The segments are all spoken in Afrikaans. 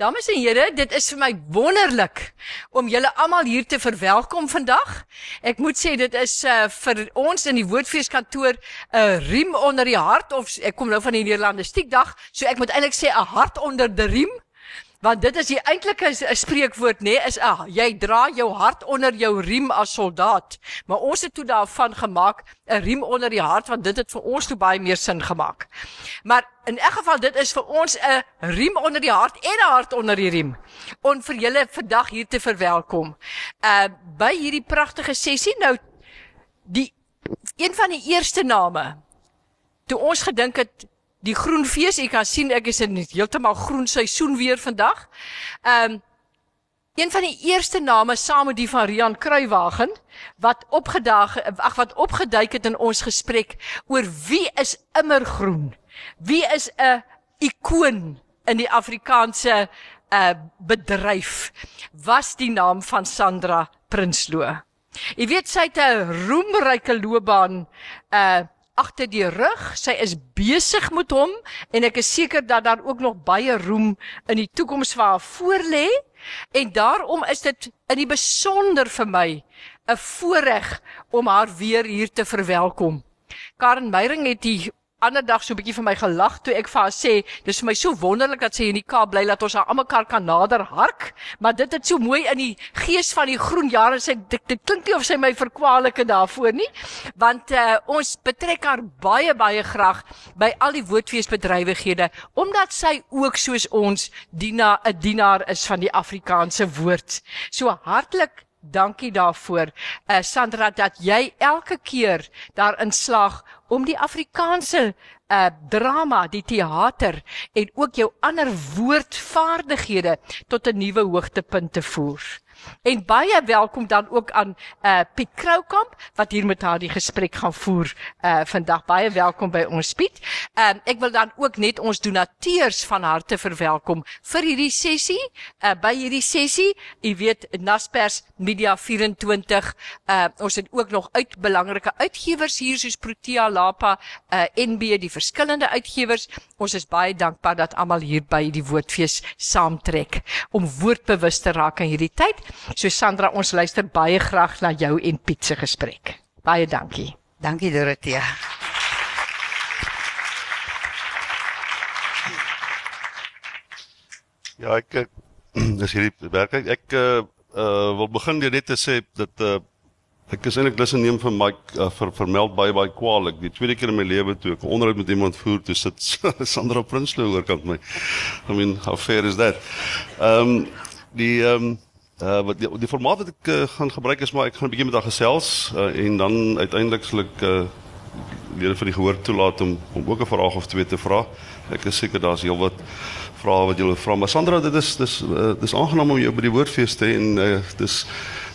Dames en here, dit is vir my wonderlik om julle almal hier te verwelkom vandag. Ek moet sê dit is uh, vir ons in die Woordfeeskantoor 'n riem onder die hart of ek kom nou van die Nederlandistiek dag, so ek moet eintlik sê 'n hart onder die riem want dit is die eintlike spreekwoord nê nee, is ah, jy dra jou hart onder jou riem as soldaat. Maar ons het toe daarvan gemaak 'n riem onder die hart want dit het vir ons toe baie meer sin gemaak. Maar in elk geval dit is vir ons 'n riem onder die hart en 'n hart onder die riem om vir julle vandag hier te verwelkom. Uh by hierdie pragtige sessie nou die een van die eerste name toe ons gedink het die groenfees. Jy kan sien ek is in heeltemal groen seisoen weer vandag. Ehm um, een van die eerste name saam met die van Rian Kruiwagen wat opgedaag ag wat opgeduik het in ons gesprek oor wie is immergroen? Wie is 'n ikoon in die Afrikaanse uh bedryf? Was die naam van Sandra Prinsloo. Jy weet sy het 'n roemryke loopbaan uh agter die rug. Sy is besig met hom en ek is seker dat daar ook nog baie roem in die toekoms vir haar voorlê. En daarom is dit in die besonder vir my 'n voorreg om haar weer hier te verwelkom. Karen Meyering het die ander dag so 'n bietjie vir my gelag toe ek vir haar sê dis vir my so wonderlik dat sy in die Kaap bly dat ons haar almekaar kan nader hark maar dit het so mooi in die gees van die groen jare sê dit, dit klink nie of sy my verkwalike daarvoor nie want uh, ons betrek haar baie baie graag by al die woordfeesbedrywighede omdat sy ook soos ons Dina 'n dienaar is van die Afrikaanse woord. So hartlik Dankie daarvoor. Uh Sandra dat jy elke keer daarin slaag om die Afrikaanse uh drama, die teater en ook jou ander woordvaardighede tot 'n nuwe hoogtepunt te voer. En baie welkom dan ook aan uh Piet Kroukamp wat hier met haar die gesprek gaan voer uh vandag. Baie welkom by ons Piet. Ehm uh, ek wil dan ook net ons donateurs van harte verwelkom vir hierdie sessie. Uh by hierdie sessie, u weet Naspers Media 24. Uh ons het ook nog uit belangrike uitgewers hier soos Protea Lapa, uh NB die verskillende uitgewers. Ons is baie dankbaar dat almal hier by die Woordfees saamtrek om woordbewus te raak in hierdie tyd. So Sandra, ons luister baie graag na jou en Piet se gesprek. Baie dankie. Dankie Dorothea. Ja, ek dis hierdie werk ek ek uh, uh wil begin deur net te sê dat uh ek is eintlik lus neem vir Mike uh, vir vermeld baie baie kwaliek. Die tweede keer in my lewe toe ek onderhoud met iemand voer, toe sit Sandra Prinsloo oorkant my. I mean, how fair is that? Ehm um, die ehm um, Uh wat die, die formaat wat ek uh, gaan gebruik is maar ek gaan 'n bietjie met haar gesels uh, en dan uiteindelik sal ek uh lede van die gehoor toelaat om om ook 'n vraag of twee te vra. Ek is seker daar's heelwat vrae wat julle vra, maar Sandra, dit is dis uh, dis aangenaam om jou by die woordfees te hê en uh, dis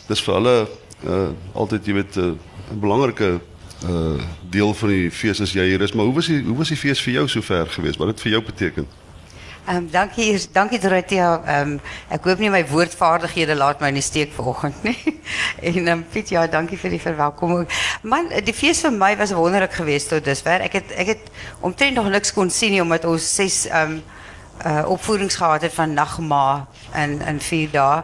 dis vir hulle uh altyd jy weet 'n uh, belangrike uh deel van die fees as jy hier is, maar hoe was die hoe was die fees vir jou sover geweest? Wat het vir jou beteken? Ehm um, dankie dankie Dorothea. Ehm um, ek hoop nie my woordvaardighede laat my in steek vanoggend nie. en ehm um, Piet ja, dankie vir die verwelkoming. Man, die fees vir my was wonderlik geweest tot dusver. Ek het omtrent nog niks kon nie omdat ons ehm um, uh opvoerings gehad het van nagma in in 4 dae.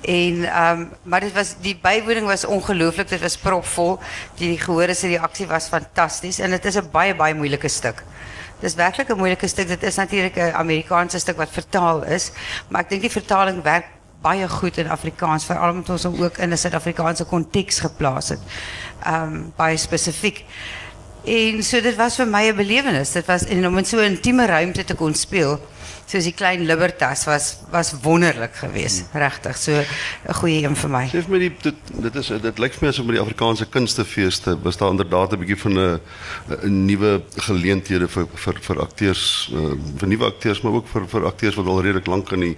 En ehm um, maar dit was die bywoning was ongelooflik. Dit was propvol. Die, die gehoor se reaksie was fantasties en dit is 'n baie baie moeilike stuk. Het is werkelijk een moeilijke stuk. Het is natuurlijk een Amerikaanse stuk wat vertaal is. Maar ik denk die vertaling werkt baie goed in Afrikaans. Vooral omdat hem ook in een Zuid-Afrikaanse context geplaatst het. Um, baie specifiek. En so dit was voor mij een belevenis. Dit was, en om in zo'n intieme ruimte te kon spelen soos die klein Libertas was was wonderlik geweest, hmm. regtig. So 'n goeie een vir my. Sê vir my die dit dit is dit lyk vir my asof met die Afrikaanse kunstefeeste was daar inderdaad 'n bietjie van 'n 'n nuwe geleenthede vir vir vir akteurs, uh, vir nuwe akteurs, maar ook vir vir akteurs wat al redelik lank in die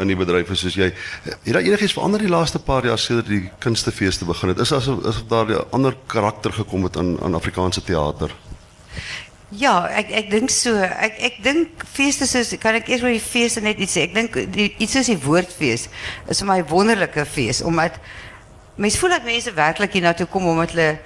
in die bedryf is soos jy. Het daar enigiets verander die laaste paar jaar sedert die kunstefeeste begin het? Is asof asof daar 'n ander karakter gekom het aan aan Afrikaanse teater? Ja, ek ek dink so. Ek ek dink feeste soos kan ek eers oor die feeste net iets sê. Ek dink iets soos die woordfees is vir my 'n wonderlike fees omdat mense voel dat mense werklik hier na toe kom omdat hulle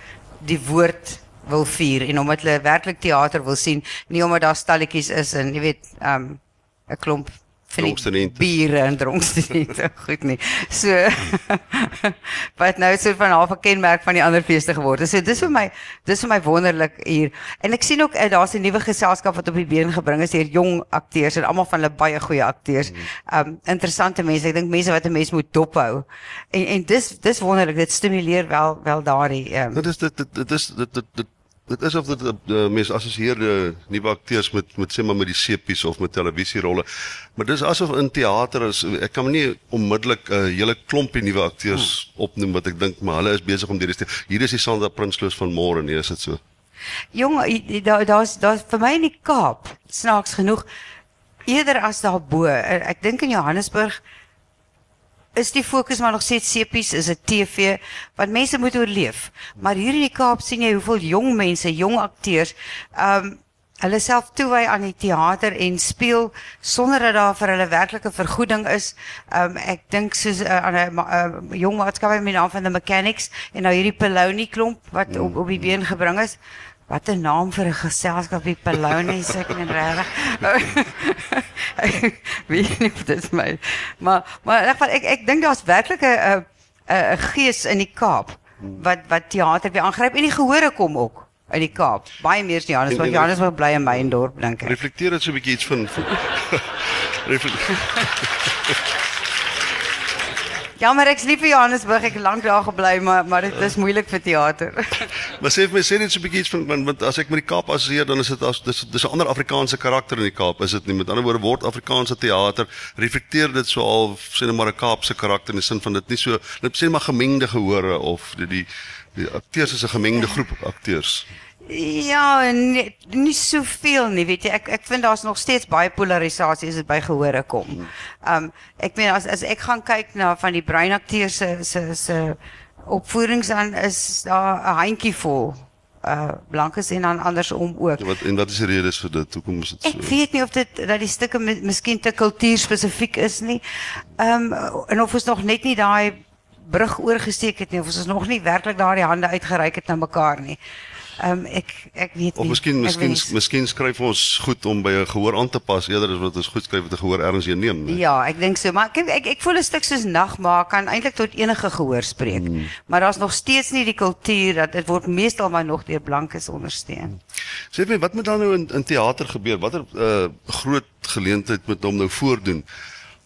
die woord wil vier en omdat hulle werklik teater wil sien, nie omdat daar stalletjies is en jy weet, ehm um, 'n klomp van die biere en dronkstudente. Goed nie. So wat nou so van half 'n kenmerk van die ander feeste geword het. So dis vir my dis vir my wonderlik hier. En ek sien ook uh, daar's 'n nuwe geselskap wat op die been gebring is hier jong akteurs en almal van hulle baie goeie akteurs. Um interessante mense. Ek dink mense wat 'n mens moet dophou. En en dis dis wonderlik. Dit stimuleer wel wel daardie um, Dit is dit dit dit is dit dit dit dit is of dit uh, mense assosieerde nuwe akteurs met met sê maar met die sepies of met televisierolle. Maar dis asof in teater is ek kan nie onmiddellik 'n uh, hele klompie nuwe akteurs hmm. opnoem wat ek dink maar hulle is besig om hierdie hier is die Sandra Prinsloo van môre nee is dit so. Jong, daar daar's daar's vir my in die Kaap snaaks genoeg eerder as daarbo. Ek dink in Johannesburg is die fokus maar nog steeds sepies, is dit TV, want mense moet oorleef. Maar hier in die Kaap sien jy hoeveel jong mense, jong akteurs, ehm um, hulle self toewy aan die teater en speel sonder dat daar vir hulle werklike vergoeding is. Ehm um, ek dink soos uh, aan 'n uh, jong maatskappy met die naam van the Mechanics en nou hierdie Peloni klomp wat op op die been gebring is. Wat 'n naam vir 'n geselskap die Pelonies ek net reg. Wie nie dit my. Maar maar in geval ek ek dink daar's werklik 'n 'n 'n gees in die Kaap wat wat teater weer aangryp en die gehore kom ook uit die Kaap. Baie meer as Johannesburg. Johannesburg bly in my dorp dink ek. Reflekteer dit so 'n bietjie iets van, van Ja, maar ek's lief vir Johannesburg. Ek lank daar gebly, maar maar dit is moeilik vir teater. Maar sê vir my sê net so 'n bietjie iets van want, want as ek met die Kaap assosieer dan is dit as dis dis 'n ander Afrikaanse karakter in die Kaap, is dit nie? Met ander woorde word Afrikaanse teater reflekteer dit so al sê net maar 'n Kaapse karakter in die sin van dit nie so net sê maar gemengde gehore of die die, die akteurs is 'n gemengde groep akteurs. Ja, nie, nie soveel nie, weet jy. Ek ek vind daar's nog steeds baie polarisasie as dit by gehore kom. Um ek meen as as ek gaan kyk na van die breinakteurs se se se opvoerings dan is daar 'n handjie vol uh blankes en dan andersom ook. Ja, wat en wat is die redes vir dit? Hoekom is dit so? Ek weet nie of dit dat die stukke mi- miskien te kultuurspesifiek is nie. Ehm um, en of ons nog net nie daai brug oorgesteek het nie of ons nog nie werklik daardie hande uitgereik het na mekaar nie. Ehm um, ek ek weet nie. Of miskien miskien wens- miskien skryf ons goed om by 'n gehoor aan te pas eerder as wat ons goed skryf 'n gehoor erns hier neem. nee. Ja, ek dink so, maar ek ek, ek voel 'n stuk soos nagmaak kan eintlik tot enige gehoor spreek. Hmm. Maar daar's nog steeds nie die kultuur dat dit word meestal maar nog deur blankes ondersteun. Sê vir my, wat moet dan nou in in teater gebeur? Watter uh groot geleentheid moet hom nou voordoen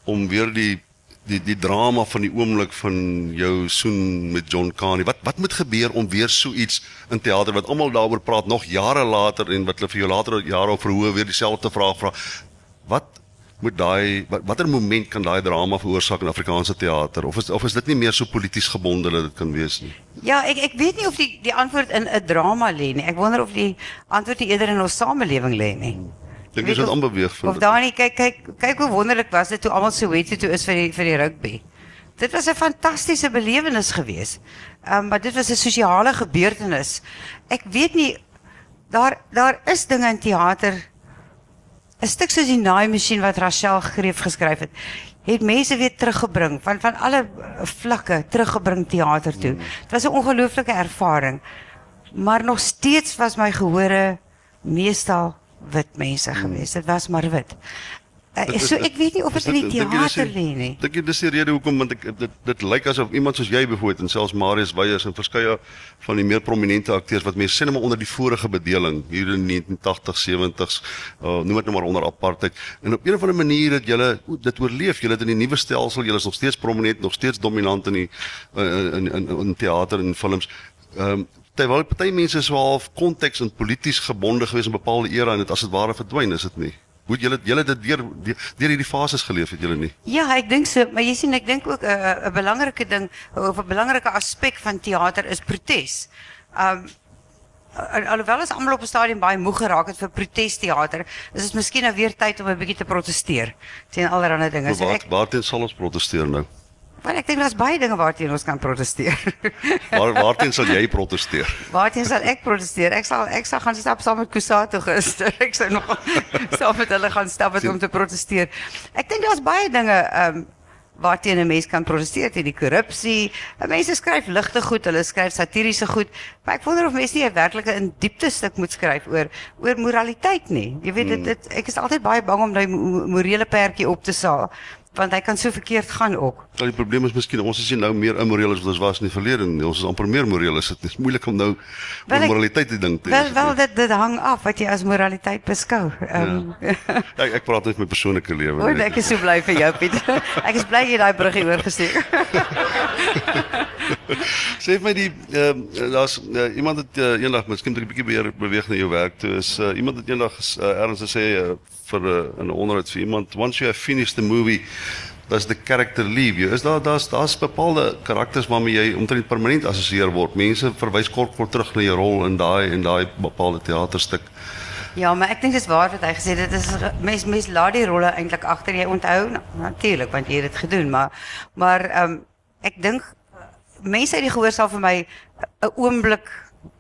om weer die die die drama van die oomblik van jou soen met John Kani. Wat wat moet gebeur om weer so iets in teater wat almal daaroor praat nog jare later en wat hulle vir jou later jare op verhoor weer dieselfde vraag vra. Wat moet daai wat, watter moment kan daai drama veroorsaak in Afrikaanse teater of is of is dit nie meer so polities gebonde dat dit kan wees nie? Ja, ek ek weet nie of die die antwoord in 'n drama lê nie. Ek wonder of die antwoord nie eerder in ons samelewing lê nie. Dink jy dit of- aanbeweeg vind? Of daar nie kyk kyk kyk hoe wonderlik was dit toe almal so weet toe is vir die vir die rugby. Dit was 'n fantastiese belewenis geweest. Ehm um, maar dit was 'n sosiale gebeurtenis. Ek weet nie daar daar is dinge in teater 'n stuk soos die naaimasjien wat Rachel Greef geskryf het, het mense weer teruggebring van van alle vlakke teruggebring teater toe. Dit was 'n ongelooflike ervaring. Maar nog steeds was my gehore meestal wit mense geweest. Dit was maar wit. Uh, so ek weet nie of dit in die teater lê nie. Dink jy dis die rede hoekom want ek dit dit lyk asof iemand soos jy byvoorbeeld en selfs Marius Weyers en verskeie van die meer prominente akteurs wat mense sê net maar onder die vorige bedeling hier in die 1980s 70s uh, noem dit nou maar onder apartheid en op een of ander manier het julle dit oorleef julle het in die nuwe stelsel julle is nog steeds prominent nog steeds dominant in die uh, in, in in teater en films ehm um, terwyl party mense so half konteks en polities gebonde gewees in bepaalde era en dit as dit ware verdwyn is dit nie Hoe het julle julle dit deur deur hierdie fases geleef het julle nie? Ja, ek dink so, maar jy sien ek dink ook 'n uh, 'n belangrike ding of 'n belangrike aspek van teater is protes. Um al- alhoewel ons almal op 'n stadium baie moeg geraak het vir protesteater, is dit miskien nou weer tyd om 'n bietjie te proteseer teen allerlei dinge. Maar So waar ek waarteen sal ons proteseer nou? Wel ek dink daar's baie dinge waarteen ons kan proteseer. Waar waarteen sal jy proteseer? waarteen sal ek proteseer? Ek sal ek sal gaan stap saam met Kusato gister. Ek sou nog saam met hulle gaan stap het om te proteseer. Ek dink daar's baie dinge um waarteen 'n mens kan protesteer teen die korrupsie. Mense skryf ligte goed, hulle skryf satiriese goed, maar ek wonder of mense nie 'n werklike in diepte stuk moet skryf oor oor moraliteit nie. Jy weet dit, dit ek is altyd baie bang om daai morele perdjie op te saal want hy kan so verkeerd gaan ook. Ja, die probleem is miskien ons is nie nou meer immoreel as wat ons was in die verlede nie. Ons is amper meer moreel. Dit is moeilik om nou oor moraliteit te dink. Wel wel dit dit hang af wat jy as moraliteit beskou. Um, ja. ek ek praat net my persoonlike lewe. O, ek is so bly vir jou Piet. ek is bly jy daai bruggie oorgesteek. Sê vir my die ehm uh, daar's uh, iemand het uh, eendag miskien 'n bietjie beheer beweeg na jou werk toe is uh, iemand het eendag uh, erns gesê uh, vir uh, 'n onderhoud vir iemand. Once you have finished the movie does the character leave you? Is daar daar's daar's bepaalde karakters waarmee jy omtrent permanent assosieer word. Mense verwys kort kort terug na jou rol in daai en daai bepaalde teaterstuk Ja, maar ek dink dit is waar wat hy gesê het. Dit is mens mens laat die rolle eintlik agter jy onthou natuurlik want jy het dit gedoen, maar maar ehm um, ek dink mense uit die gehoor sal vir my 'n oomblik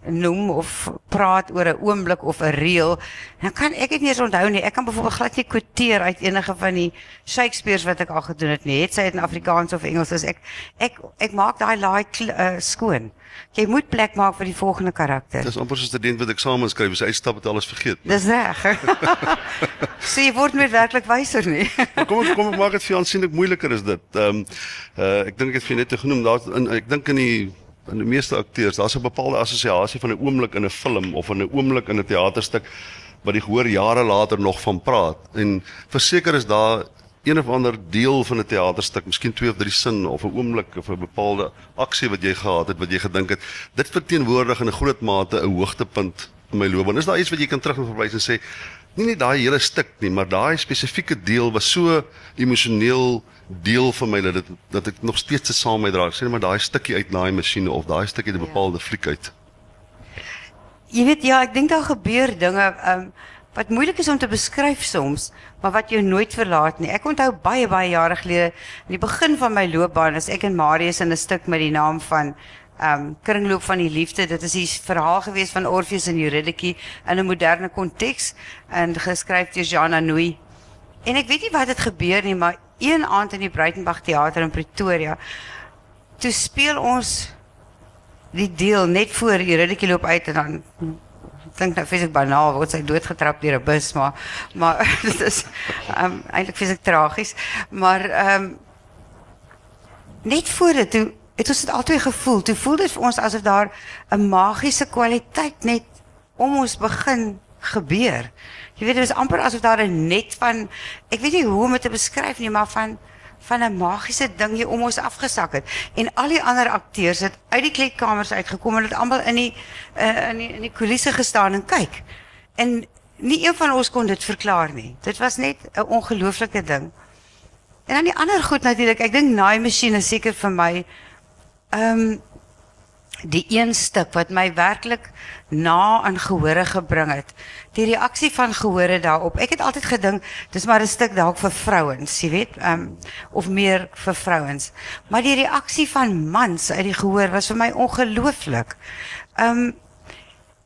noem of praat oor 'n oomblik of 'n reël. Dan kan ek dit nie eens onthou nie. Ek kan byvoorbeeld glad nie kwoteer uit enige van die Shakespeare's wat ek al gedoen het nie. Het sy dit in Afrikaans of Engels is ek ek ek maak daai laai uh, skoon. Jy moet plek maak vir die volgende karakter. Dis amper so 'n student wat eksamen skryf, sy uitstap het alles vergeet. Dis reg. Sê jy word meer werklik wyser nie. kom ek kom ek maak dit vir jou aansienlik moeiliker is dit. Ehm um, uh, ek dink ek het vir net genoem daar ek dink in die in die meeste akteurs, daar's 'n bepaalde assosiasie van 'n oomblik in 'n film of 'n oomblik in 'n teaterstuk wat die gehoor jare later nog van praat. En verseker is daar een of ander deel van 'n teaterstuk, miskien twee of drie sin of 'n oomblik of 'n bepaalde aksie wat jy gehad het wat jy gedink het, dit verteenwoordig in 'n groot mate 'n hoogtepunt in my loopbaan. Is daar iets wat jy kan terugverwys en sê nie net daai hele stuk nie, maar daai spesifieke deel was so emosioneel deel van my dat dit dat ek nog steeds se saam met dra. Sê net maar daai stukkie uit daai masjiene of daai stukkie 'n bepaalde fliek uit. Jy weet ja, ek dink daar gebeur dinge um, wat moeilik is om te beskryf soms, maar wat jou nooit verlaat nie. Ek onthou baie baie jare gelede, in die begin van my loopbaan, as ek en Marius in 'n stuk met die naam van um kringloop van die liefde. Dit is 'n verhaal gewees van Orpheus en Eurydice in 'n moderne konteks en geskryf deur Jean Anouilh. En ek weet nie wat het gebeur nie, maar een aand in die Breitenberg Theater in Pretoria. Toe speel ons die deel net voor Eurydice loop uit en dan klink nou fisiek banaal word sy doodgetrap deur 'n bus, maar maar dit is um eintlik fisiek tragies, maar um net voor dit toe het ons dit altyd gevoel. Toe voel dit vir ons asof daar 'n magiese kwaliteit net om ons begin gebeur. Jy weet dit is amper asof daar 'n net van ek weet nie hoe om dit te beskryf nie, maar van van 'n magiese ding hier om ons afgesak het. En al die ander akteurs het uit die kleedkamers uitgekom en het almal in die uh, in die in die kulisse gestaan en kyk. En nie een van ons kon dit verklaar nie. Dit was net 'n ongelooflike ding. En dan die ander goed natuurlik, ek dink naai masjien is seker vir my ehm um, die een stuk wat my werklik na aan gehore gebring het. Die reaksie van gehore daarop. Ek het altyd gedink dis maar 'n stuk dalk vir vrouens, jy weet, ehm um, of meer vir vrouens. Maar die reaksie van mans uit die gehoor was vir my ongelooflik. Ehm um,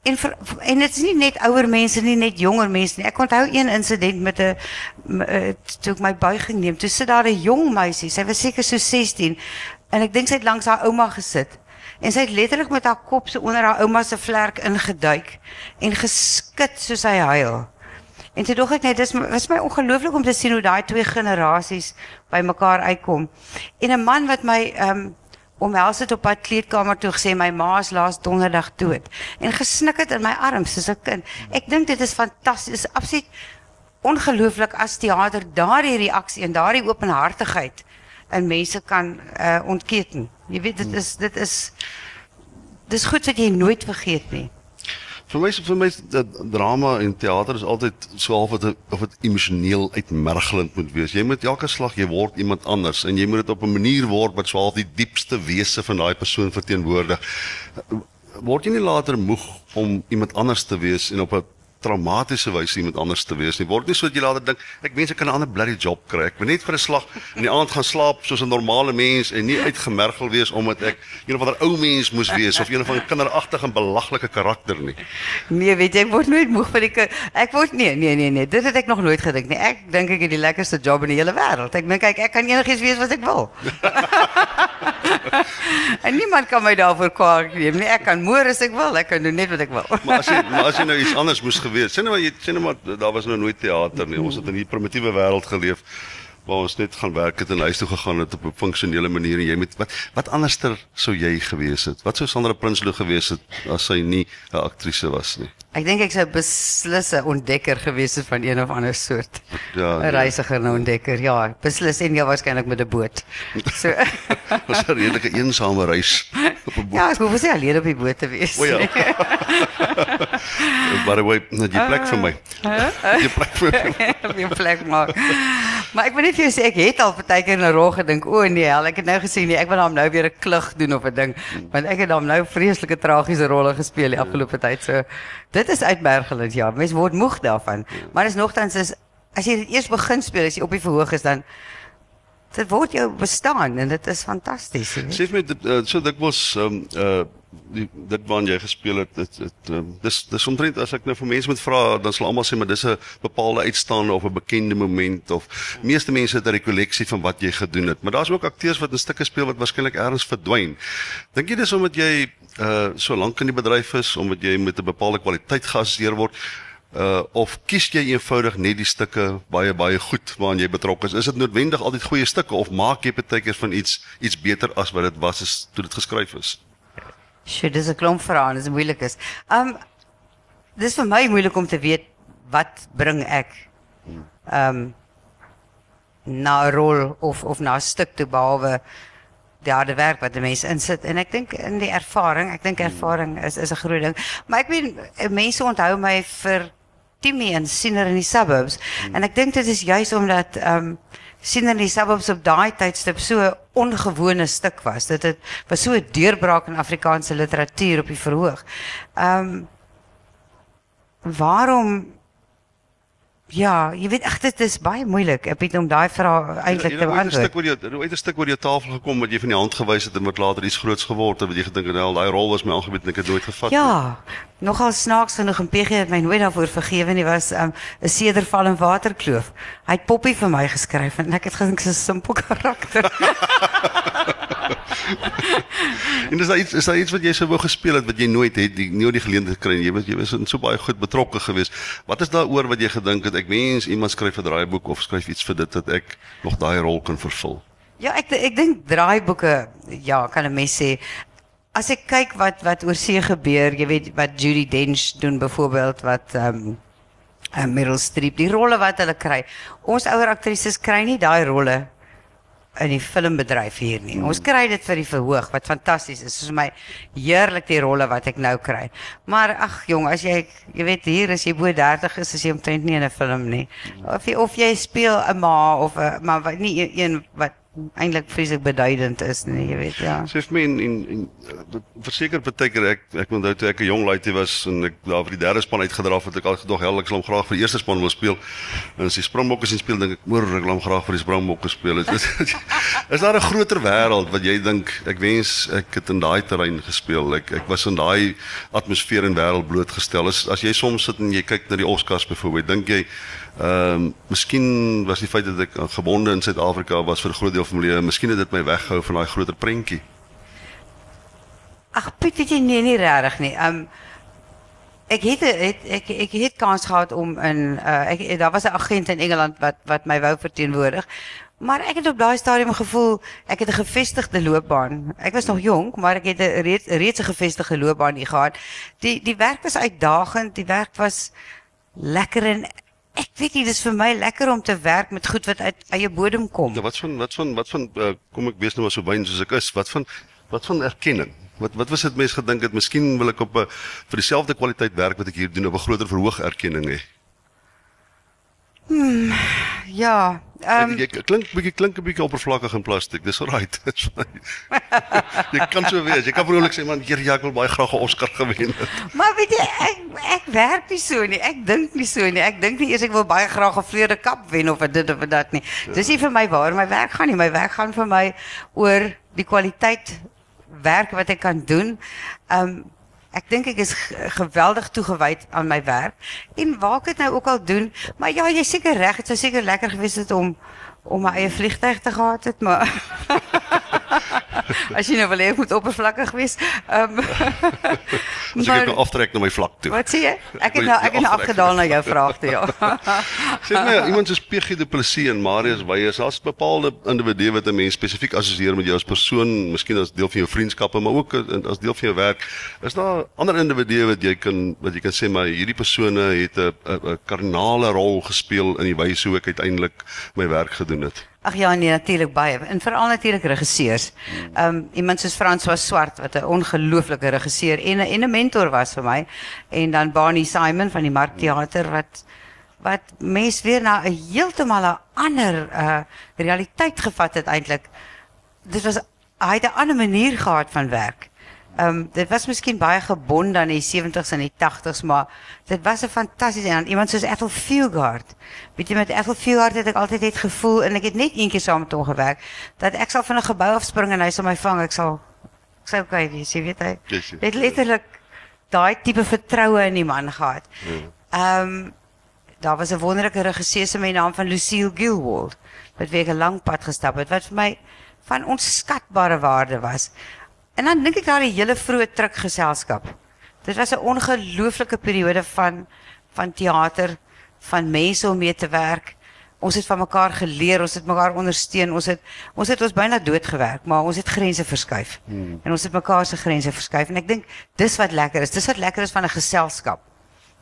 en vir, en dit is nie net ouer mense nie, net jonger mense nie. Ek onthou een insident met 'n eh, toe ek my buiging neem. Toe sit daar 'n jong meisie, sy was seker so 16 en ek dink sy het langs haar ouma gesit. En sy het letterlik met haar kop so onder haar ouma se vlerk ingeduik en geskit soos hy huil. En toe dog ek net dis was my ongelooflik om te sien hoe daai twee generasies bymekaar uitkom. En 'n man wat my ehm um, omhels het op pad kleedkamer toe gesê my ma is laas donderdag dood en gesnik het in my arms soos 'n kind. Ek dink dit is fantasties, absoluut ongelooflik as teater daardie reaksie en daardie openhartigheid en mense kan uh, ontketen. Jy weet dit is dit is dis goed dat jy nooit vergeet nie. Vir my vir my drama en teater is altyd so half wat of dit emosioneel uitmergelend moet wees. Jy moet elke slag jy word iemand anders en jy moet dit op 'n manier word wat so half die diepste wese van daai persoon verteenwoordig. Word jy nie later moeg om iemand anders te wees en op 'n traumatiese wyse iemand anders te wees nie. Word nie so dat jy later dink ek wens ek kan 'n ander bloody job kry. Ek wil net vir 'n slag in die aand gaan slaap soos 'n normale mens en nie uitgemergel wees omdat ek een of ander ou mens moes wees of een van 'n kinderagtige en belaglike karakter nie. Nee, weet jy, ek word nooit moeg van die. Ek word nee, nee, nee, nee. Dit het ek nog nooit gedink nie. Ek dink ek het die lekkerste job in die hele wêreld. Ek dink ek ek kan enigiets wees wat ek wil. en niemand kan my daarvoor kwaad neem nie. Ek kan moer as ek wil. Ek kan doen net wat ek wil. Maar as jy maar as jy nou iets anders moes gewees, sien nou maar jy sien nou maar daar was nou nooit teater nie. Ons het in 'n primitiewe wêreld geleef waar ons net gaan werk het en huis toe gegaan het op 'n funksionele manier en jy met wat wat anderster sou jy gewees het? Wat sou Sandra Prinsloo gewees het as sy nie 'n aktrise was nie? Ek dink ek sou beslis 'n ontdekker gewees het van een of ander soort. Ja, 'n nee. Reisiger en 'n ontdekker. Ja, beslis en ja waarskynlik met 'n boot. So was 'n redelike eensame reis op 'n boot. ja, ek hoef nie alleen op die boot te wees. O ja. nie. By the way, net jy plek vir my. Jy plek vir my. die plek maak. Maar ek wil net vir jou sê ek het al baie keer in 'n rol gedink, o nee, hel, ek het nou gesien nee, ek wil hom nou weer 'n klug doen of 'n ding, want ek het hom nou vreeslike tragiese rolle gespeel die afgelope tyd. So dit is uitmergelend ja. Mens word moeg daarvan. Maar is nogtans is as jy dit eers begin speel, as jy op die verhoog is dan dit word jou bestaan en dit is fantasties. Sê vir my dit, uh, so dikwels ehm um, uh die dit waarna jy gespeel het dit dit um, dis dis omtrent as ek nou vir mense moet vra dan sal almal sê maar dis 'n bepaalde uitstaande of 'n bekende moment of meeste mense het 'n rekolleksie van wat jy gedoen het. Maar daar's ook akteurs wat in stukke speel wat waarskynlik ergens verdwyn. Dink jy dis omdat jy uh so lank in die bedryf is omdat jy met 'n bepaalde kwaliteit geassosieer word uh of kies jy eenvoudig net die stukke baie baie goed waaraan jy betrokke is? Is dit noodwendig altyd goeie stukke of maak jy baie keer van iets iets beter as wat dit was as toe dit geskryf is Sjoe, dis 'n klomp vrae, dis moeilik is. Um dis vir my moeilik om te weet wat bring ek um na 'n rol of of na 'n stuk toe behalwe die harde werk wat 'n mens insit en ek dink in die ervaring, ek dink ervaring is is 'n groot ding. Maar ek weet eh, mense onthou my vir Timmy en Siener in die suburbs en ek dink dit is juis omdat um Siener in die suburbs op daai tydstip so 'n ongewone stuk was. Dit het was so 'n deurbraak in Afrikaanse literatuur op die verhoog. Um waarom Ja, jy weet ag dit is baie moeilik. Ek weet om daai vraag eintlik te Jy het 'n beantwoord. stuk oor jou 'n stuk oor jou tafel gekom wat jy van die hand gewys het en wat later iets groots geword het wat jy gedink het nou daai rol was my aangebied en ek het nooit gevat nie. Ja, nogal snaaks genoeg en PG het my nooit daarvoor vergewe nie was 'n um, 'n sederval en waterkloof. Hy het Poppy vir my geskryf en ek het gedink dis 'n simpel karakter. En is daar iets is daar iets wat jy sou wou gespeel het wat jy nooit het die nie die geleentheid gekry nie. Jy was jy was in so baie goed betrokke geweest. Wat is daaroor wat jy gedink het ek wens iemand skryf 'n draaiboek of skryf iets vir dit dat ek nog daai rol kan vervul? ja, ek ek dink draaiboeke ja, kan 'n mens sê as ek kyk wat wat oor see gebeur, jy weet wat Judy Dench doen byvoorbeeld wat ehm um, uh, Meryl Streep, die rolle wat hulle kry. Ons ouer aktrises kry nie daai rolle in die filmbedryf hier nie. Ons kry dit vir die verhoog wat fantasties is. Soos my heerlik die rolle wat ek nou kry. Maar ag jong, as jy jy weet hier as jy bo 30 is, is jy omtrent nie in 'n film nie. Of jy of jy speel 'n ma of 'n maar wat nie een- wat eintlik vreeslik beduidend is nie, jy weet ja. Sê vir my en en, en uh, verseker baie keer ek ek onthou toe ek 'n jong laaitie was en ek daar vir die derde span uitgedraf het ek al gedog hel ek sal hom graag vir die eerste span wil speel. En as die Springbokke sien speel dink ek moer ek wil hom graag vir die Springbokke speel. Is, is, is daar 'n groter wêreld wat jy dink ek wens ek het in daai terrein gespeel. Ek ek was in daai atmosfeer en wêreld blootgestel. As as jy soms sit en jy kyk na die Oscars byvoorbeeld, dink jy Ehm um, miskien was die feit dat ek gebonde in Suid-Afrika was vir groot deel van my lewe, miskien het dit my weggehou van daai groter prentjie. Ag, Piet, weet jy nee, nie regtig nie. Um ek het het ek ek het kans gehad om in uh ek daar was 'n agent in Engeland wat wat my wou verteenwoordig. Maar ek het op daai stadium gevoel ek het 'n gevestigde loopbaan. Ek was nog jonk, maar ek het 'n reeds reeds 'n gevestigde loopbaan gehad. Die die werk was uitdagend, die werk was lekker en ek weet nie dis vir my lekker om te werk met goed wat uit eie bodem kom. Ja, wat van wat van wat van uh, kom ek wees nou maar so wyn soos ek is. Wat van wat van erkenning? Wat wat was dit mense gedink het miskien wil ek op 'n vir dieselfde kwaliteit werk wat ek hier doen op 'n groter verhoog erkenning hê. Ja, ehm Um, jy klink bietjie klink 'n bietjie oppervlakkig en plastiek. Dis alright. Fyn. jy kan so wees. Jy kan vrolik sê man, hier ja, ek wil baie graag 'n Oscar gewen het. Maar weet jy, ek ek werk nie so nie. Ek dink nie so nie. Ek dink nie eers ek wil baie graag 'n vleurde kap wen of dit of dat nie. Dis nie vir my waar my werk gaan nie. My werk gaan vir my oor die kwaliteit werk wat ek kan doen. Um ek dink ek is geweldig toegewyd aan my werk. En waar ek dit nou ook al doen, maar ja, jy seker reg, dit sou seker lekker gewees het om om my eie vliegtyg te gehad het, maar as jy nou wil hê ek moet oppervlakkig wees. Um As ek kan aftrek na my vlak toe. Wat sê jy? Ek het nou ek het nou afgedaal na jou vraag toe ja. Sê my, iemand soos PG Du Plessis en Marius Weyers, daar's bepaalde individue wat 'n mens spesifiek assosieer met jou as persoon, miskien as deel van jou vriendskappe, maar ook as deel van jou werk. Is daar ander individue wat jy kan wat jy kan sê maar hierdie persone het 'n 'n kardinale rol gespeel in die wyse hoe ek uiteindelik my werk gedoen het? Ag ja, nee, natuurlik baie. En veral natuurlik regisseurs. Ehm um, iemand soos François Swart wat 'n ongelooflike regisseur en 'n en 'n mentor was vir my. En dan Barney Simon van die Markteater wat wat mens weer na 'n heeltemal 'n ander uh realiteit gevat het eintlik. Dit was hy het 'n ander manier gehad van werk. Ehm um, dit was miskien baie gebonde aan die 70s en die 80s, maar dit was 'n fantastiese en iemand soos Ethel Fugard. Weet jy met Ethel Fugard het ek altyd het gevoel en ek het net eendag saam met hom gewerk dat ek sal van 'n gebou afspring en hy sal my vang. Ek sal ek sal okay wees, jy weet hy. Het letterlik daai tipe vertroue in die man gehad. Ehm um, daar was 'n wonderlike regisseur met die naam van Lucille Gilwald wat weer 'n lang pad gestap het wat vir my van onskatbare waarde was. En dan dink ek daar die hele vroeë trukgeselskap. Dit was 'n ongelooflike periode van van teater, van mense om mee te werk. Ons het van mekaar geleer, ons het mekaar ondersteun, ons het ons het ons byna dood gewerk, maar ons het grense verskuif. Hmm. En ons het mekaar se grense verskuif en ek dink dis wat lekker is. Dis wat lekker is van 'n geselskap.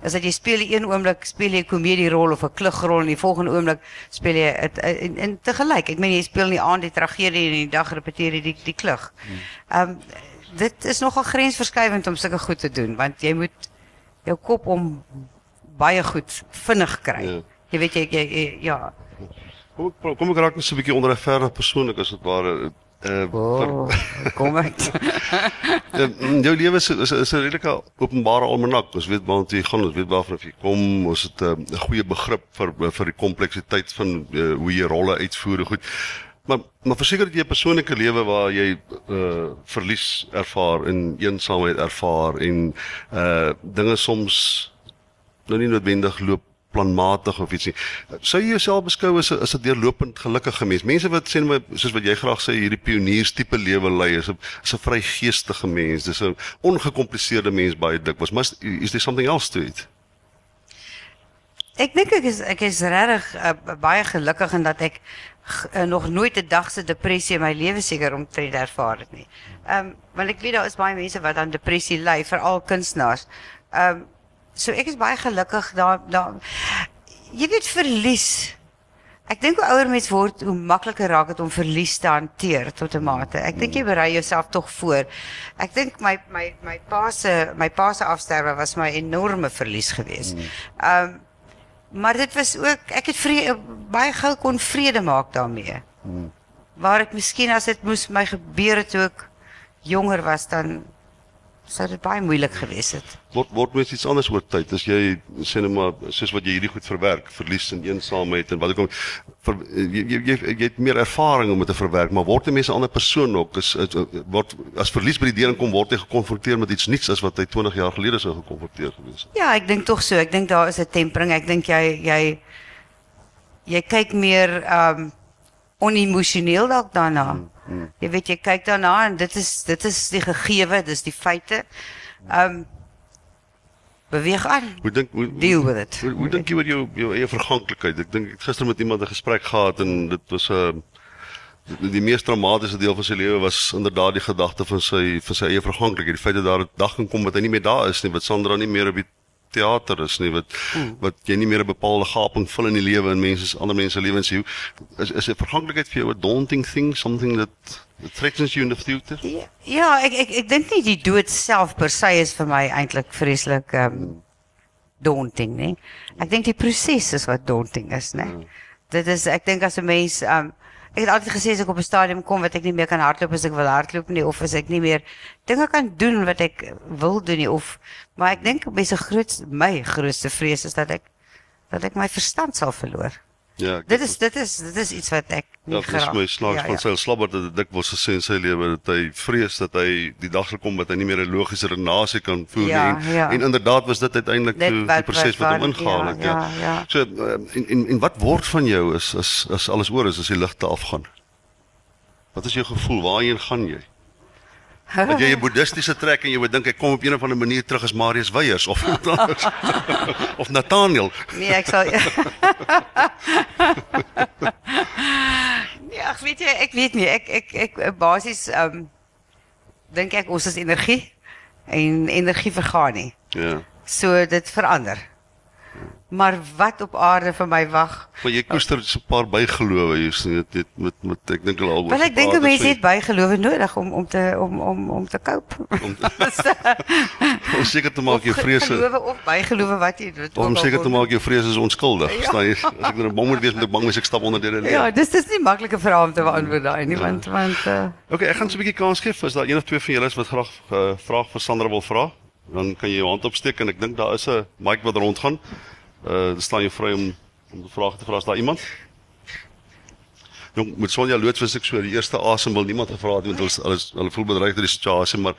Is dat jy speel een oomblik speel jy 'n komedierol of 'n klugrol en die volgende oomblik speel jy dit en, en te gelyk. Ek meen jy speel in die aand die tragedie en in die dag repeteer jy die die klug. Ehm um, dit is nogal grensverskuivend om sulke goed te doen want jy moet jou kop om baie goed vinnig kry. Ja. Jy weet jy, jy, jy ja. Kom ek kom ek raak net so 'n bietjie onderverdig persoonlik as dit ware. Uh, Oh, kom ek. Uh, jou lewe is is, is 'n redelike openbare almanak. Ons weet waartoe jy gaan, ons weet waarvan jy kom. Ons het 'n uh, goeie begrip vir vir die kompleksiteit van uh, hoe jy rolle uitvoer goed. Maar maar verseker dat jy 'n persoonlike lewe waar jy uh verlies ervaar en eensaamheid ervaar en uh dinge soms nou nie noodwendig loop planmatig of iets nie. Sou jy jouself beskou as 'n as 'n deurlopend gelukkige mens? Mense wat sê maar soos wat jy graag sê hierdie pioniers tipe lewe lei is 'n is 'n vrygeestige mens. Dis 'n ongekompliseerde mens baie dikwels. Maar is, is there something else to it? Ek dink ek is ek is regtig uh, baie gelukkig in dat ek uh, nog nooit 'n dag se depressie in my lewe seker omtrent ervaar het nie. Ehm um, want ek weet daar is baie mense wat aan depressie ly, veral kunstenaars. Ehm um, so ek is baie gelukkig daar daar jy weet verlies. Ek dink hoe ouer mens word, hoe makliker raak dit om verlies te hanteer tot 'n mate. Ek dink jy berei jouself tog voor. Ek dink my my my pa se my pa se afsterwe was my enorme verlies geweest. Ehm um, maar dit was ook ek het vrede, baie gou kon vrede maak daarmee. Waar ek miskien as dit moes my gebeur het toe ek jonger was dan sou dit baie moeilik gewees het. Word word mens iets anders oor tyd as jy sê net maar soos wat jy hierdie goed verwerk, verlies en eensaamheid en wat ook al ver, jy, jy jy jy het meer ervaring om dit te verwerk, maar word 'n mens 'n ander persoon ook is, is word as verlies by die deur kom word jy gekonfronteer met iets nuuts as wat hy 20 jaar gelede sou gekonfronteer gewees het. Ja, ek dink tog so. Ek dink daar is 'n tempering. Ek dink jy jy jy kyk meer um onemosioneel dalk daarna. Mm, Jy weet jy kyk daarna en dit is dit is die gegewe, dis die feite. Um beweeg aan. Hoe dink hoe Deal with it. Hoe, hoe dink jy oor jou jou eie verganklikheid? Ek dink ek gister met iemand 'n gesprek gehad en dit was 'n uh, die, die mees traumatiese deel van sy lewe was inderdaad die gedagte van sy van sy eie verganklikheid. Die feit dat daar 'n dag kan kom wat hy nie meer daar is nie, wat Sandra nie meer op die teater is nie, wat Hmm. wat jy nie meer 'n bepaalde gaping vul in die lewe en mense ander mense se lewens sien. Is is 'n verganklikheid vir jou 'n daunting thing, something that, that threatens you in the future? Ja, ja, ek ek ek dink nie die dood self per se is vir my eintlik vreeslik um daunting, nee. Ek dink die proses is wat daunting is, nee. dit is ek dink as 'n mens um ek het altyd gesê as ek op 'n stadium kom wat ek nie meer kan hardloop as ek wil hardloop nie of as ek nie meer dinge kan doen wat ek wil doen nie of maar ek dink mense groot my grootste vrees is dat ek dat ek my verstand sal verloor. Ja, Dit is dit is dit is iets wat ek nie Ja, dis my snaaks van sy slabbert dit dikwels gesê in sy lewe dat hy vrees dat hy die dag sal kom dat hy nie meer 'n logiese redenasie kan voer Ja, nie. En, ja. en inderdaad was dit uiteindelik Dit toe die wat- proses wat- hom ingehaal ja, het. Ja. ja, ja. So uh, en, en en wat word van jou is is is alles oor is as die ligte afgaan? Wat is jou gevoel? Waarheen gaan jy? Dat jy 'n boeddhistiese trek en jy moet dink ek kom op een of ander manier terug as Marius Weyers of of Nathaniel. Nee, ek sal Nee, ag weet jy, ek weet nie. Ek ek ek basies ehm um, dink ek ons is energie en energie vergaan nie. Ja. So dit verander. Maar wat op aarde vir my wag? Maar jy koester so 'n paar bygelowe hier sien dit dit met met ek dink hulle al oor. Wel ek dink gepraat, 'n mens so- het bygelowe nodig om om te om om om te cope. om seker te maak jou vrese gelowe of bygelowe wat jy dit om seker te maak jou vrese is onskuldig. Ja. Verstaan jy? As ek nou bang moet wees met ek bang is ek stap onder deur 'n leer. Ja, dis dis nie maklike vrae om te beantwoord daai nie, want want uh, Okay, ek gaan so 'n bietjie kans gee as daar een of twee van julle is wat graag 'n uh, vraag vir Sandra wil vra. Dan kan jy jou hand opsteek en ek dink daar is 'n mic wat rondgaan. Uh, staan jy vry om om 'n vraag te vra as daar iemand. Jong, met Sonja loods was ek so die eerste asem wil niemand gevra het want hulle hulle hulle voel bedreig deur die situasie, maar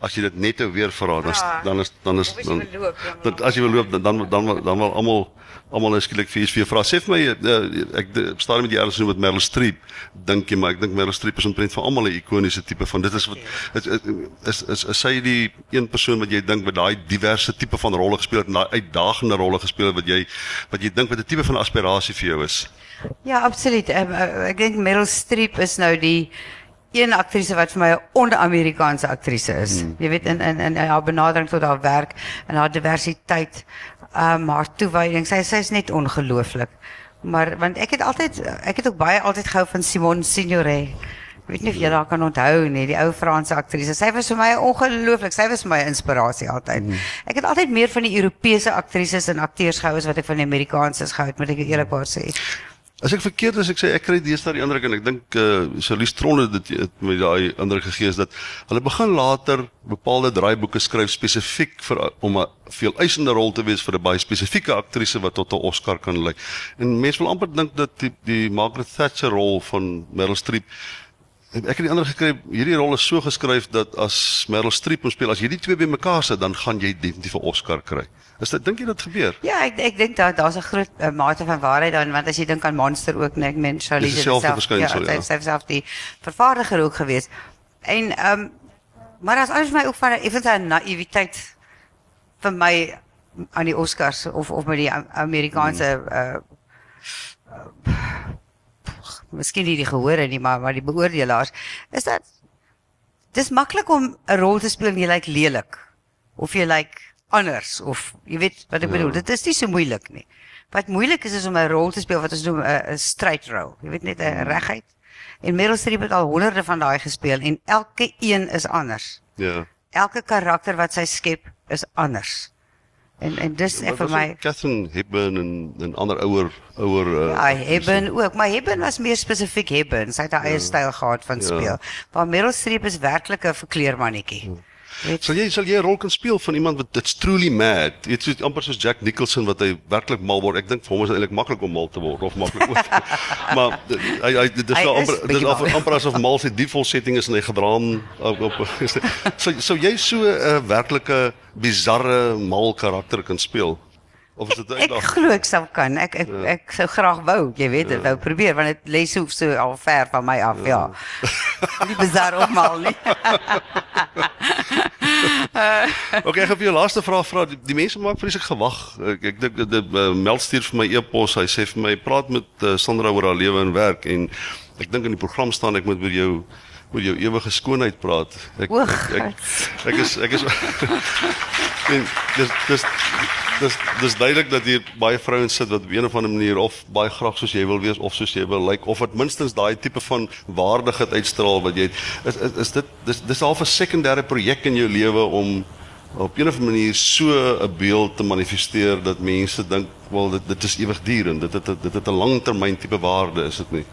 as jy dit net nou weer vra, dan is- Ja. dan is dan is dan wil loop, dan dat as jy wil loop dan dan dan dan wil almal almal skielik vir vir vra. Sê vir my uh, ek staan met die erns met Meryl Streep dink jy maar ek dink Meryl Streep is omtrent vir almal 'n ikoniese tipe van dit is wat is is is, is, is sy die een persoon wat jy dink wat daai diverse tipe van rolle gespeel het en daai uitdagende rolle gespeel het wat jy wat jy dink wat 'n tipe van aspirasie vir jou is. Ja, absoluut. Um, ek dink Meryl Streep is nou die een aktrise wat vir my 'n on-Amerikaanse aktrise is. Hmm. Jy weet in in in haar benadering tot haar werk en haar diversiteit, um haar toewyding. Sy sy is net ongelooflik. Maar want ek het altyd ek het ook baie altyd gehou van Simone Signoret. Ek weet nie of jy haar kan onthou nie, die ou Franse aktrise. Sy was vir my ongelooflik. Sy was my inspirasie altyd. Hmm. Ek het altyd meer van die Europese aktrises en akteurs gehou as wat ek van die Amerikaanses gehou het, moet ek eerlikwaar sê. As ek verkeerd is, ek sê ek kry deesdae die indruk en ek dink eh uh, Charlize Theron het dit met daai indruk gegee is dat hulle begin later bepaalde draaiboeke skryf spesifiek vir om 'n veel eisende rol te wees vir 'n baie spesifieke aktrise wat tot 'n Oscar kan lei. En mense wil amper dink dat die, die Margaret Thatcher rol van Meryl Streep ek het die ander gekry hierdie rol is so geskryf dat as Meryl Streep moet speel as jy die twee bymekaar sit dan gaan jy definitief 'n Oscar kry. Is dit dink jy dit gebeur? Ja, ek ek dink daar daar's 'n groot uh, mate van waarheid daarin want as jy dink aan Monster ook, nee, ek meen Charlize Dis dieselfde self- ja. ja. Sy sy self die vervaardiger ook gewees. En ehm um, maar as alles vir my ook van 'n effense naïwiteit vir my aan die Oscars of of met die Amerikaanse uh miskien nie die gehore nie, maar maar die beoordelaars is dat dis maklik om 'n rol te speel en jy lyk lelik of jy lyk anders of jy weet wat ek bedoel. Dit is nie so moeilik nie. Wat moeilik is is om 'n rol te speel wat ons noem 'n straight role. Jy weet net 'n reguit. En Meryl Streep het al honderde van daai gespeel en elke een is anders. Ja. Elke karakter wat sy skep is anders. En en dis Maar ek vir my Catherine Hepburn en en ander ouer ouer uh, Ja, Hebben ook, maar Hebben was meer spesifiek Hebben. Sy het haar eie styl gehad van Ja. speel. Maar Meryl Streep is werklik 'n verkleermannetjie. Weet Sal jy sal jy 'n rol kan speel van iemand wat it's truly mad? Dit is amper soos Jack Nicholson wat hy werklik mal word. Ek dink vir hom is dit eintlik maklik om mal te word of maklik ook. maar hy hy dit is Hy wel amper dit bietjie is amper, asof mal sy default setting is en hy gedraan op op so so jy so 'n uh, werklike bizarre mal karakter kan speel. Of is dit Ek uitdaging? glo ek sou kan. Ek ek ja. ek sou graag wou, jy weet, dit wou probeer want dit lê so so al ver van my af, ja. Nie bizar of mal nie. Okay, ek het vir jou laaste vraag vra. Die, die mense maak vreeslik gewag. Ek ek dink dit uh, Mel stuur vir my e-pos. Hy sê vir my praat met uh, Sandra oor haar lewe en werk en ek dink in die program staan ek moet oor jou oor jou ewige skoonheid praat. Ek O, ek, ek, ek is ek is en dis dis dis dis duidelik dat hier baie vrouens sit wat op 'n of ander manier of baie graag soos jy wil wees of soos jy wil lyk like, of wat minstens daai tipe van waardigheid uitstraal wat jy het. is is, is dit dis dis half 'n sekondêre projek in jou lewe om op 'n of ander manier so 'n beeld te manifesteer dat mense dink wel dit dit is ewigdurend. Dit het dit het 'n langtermyn tipe waarde, is dit nie?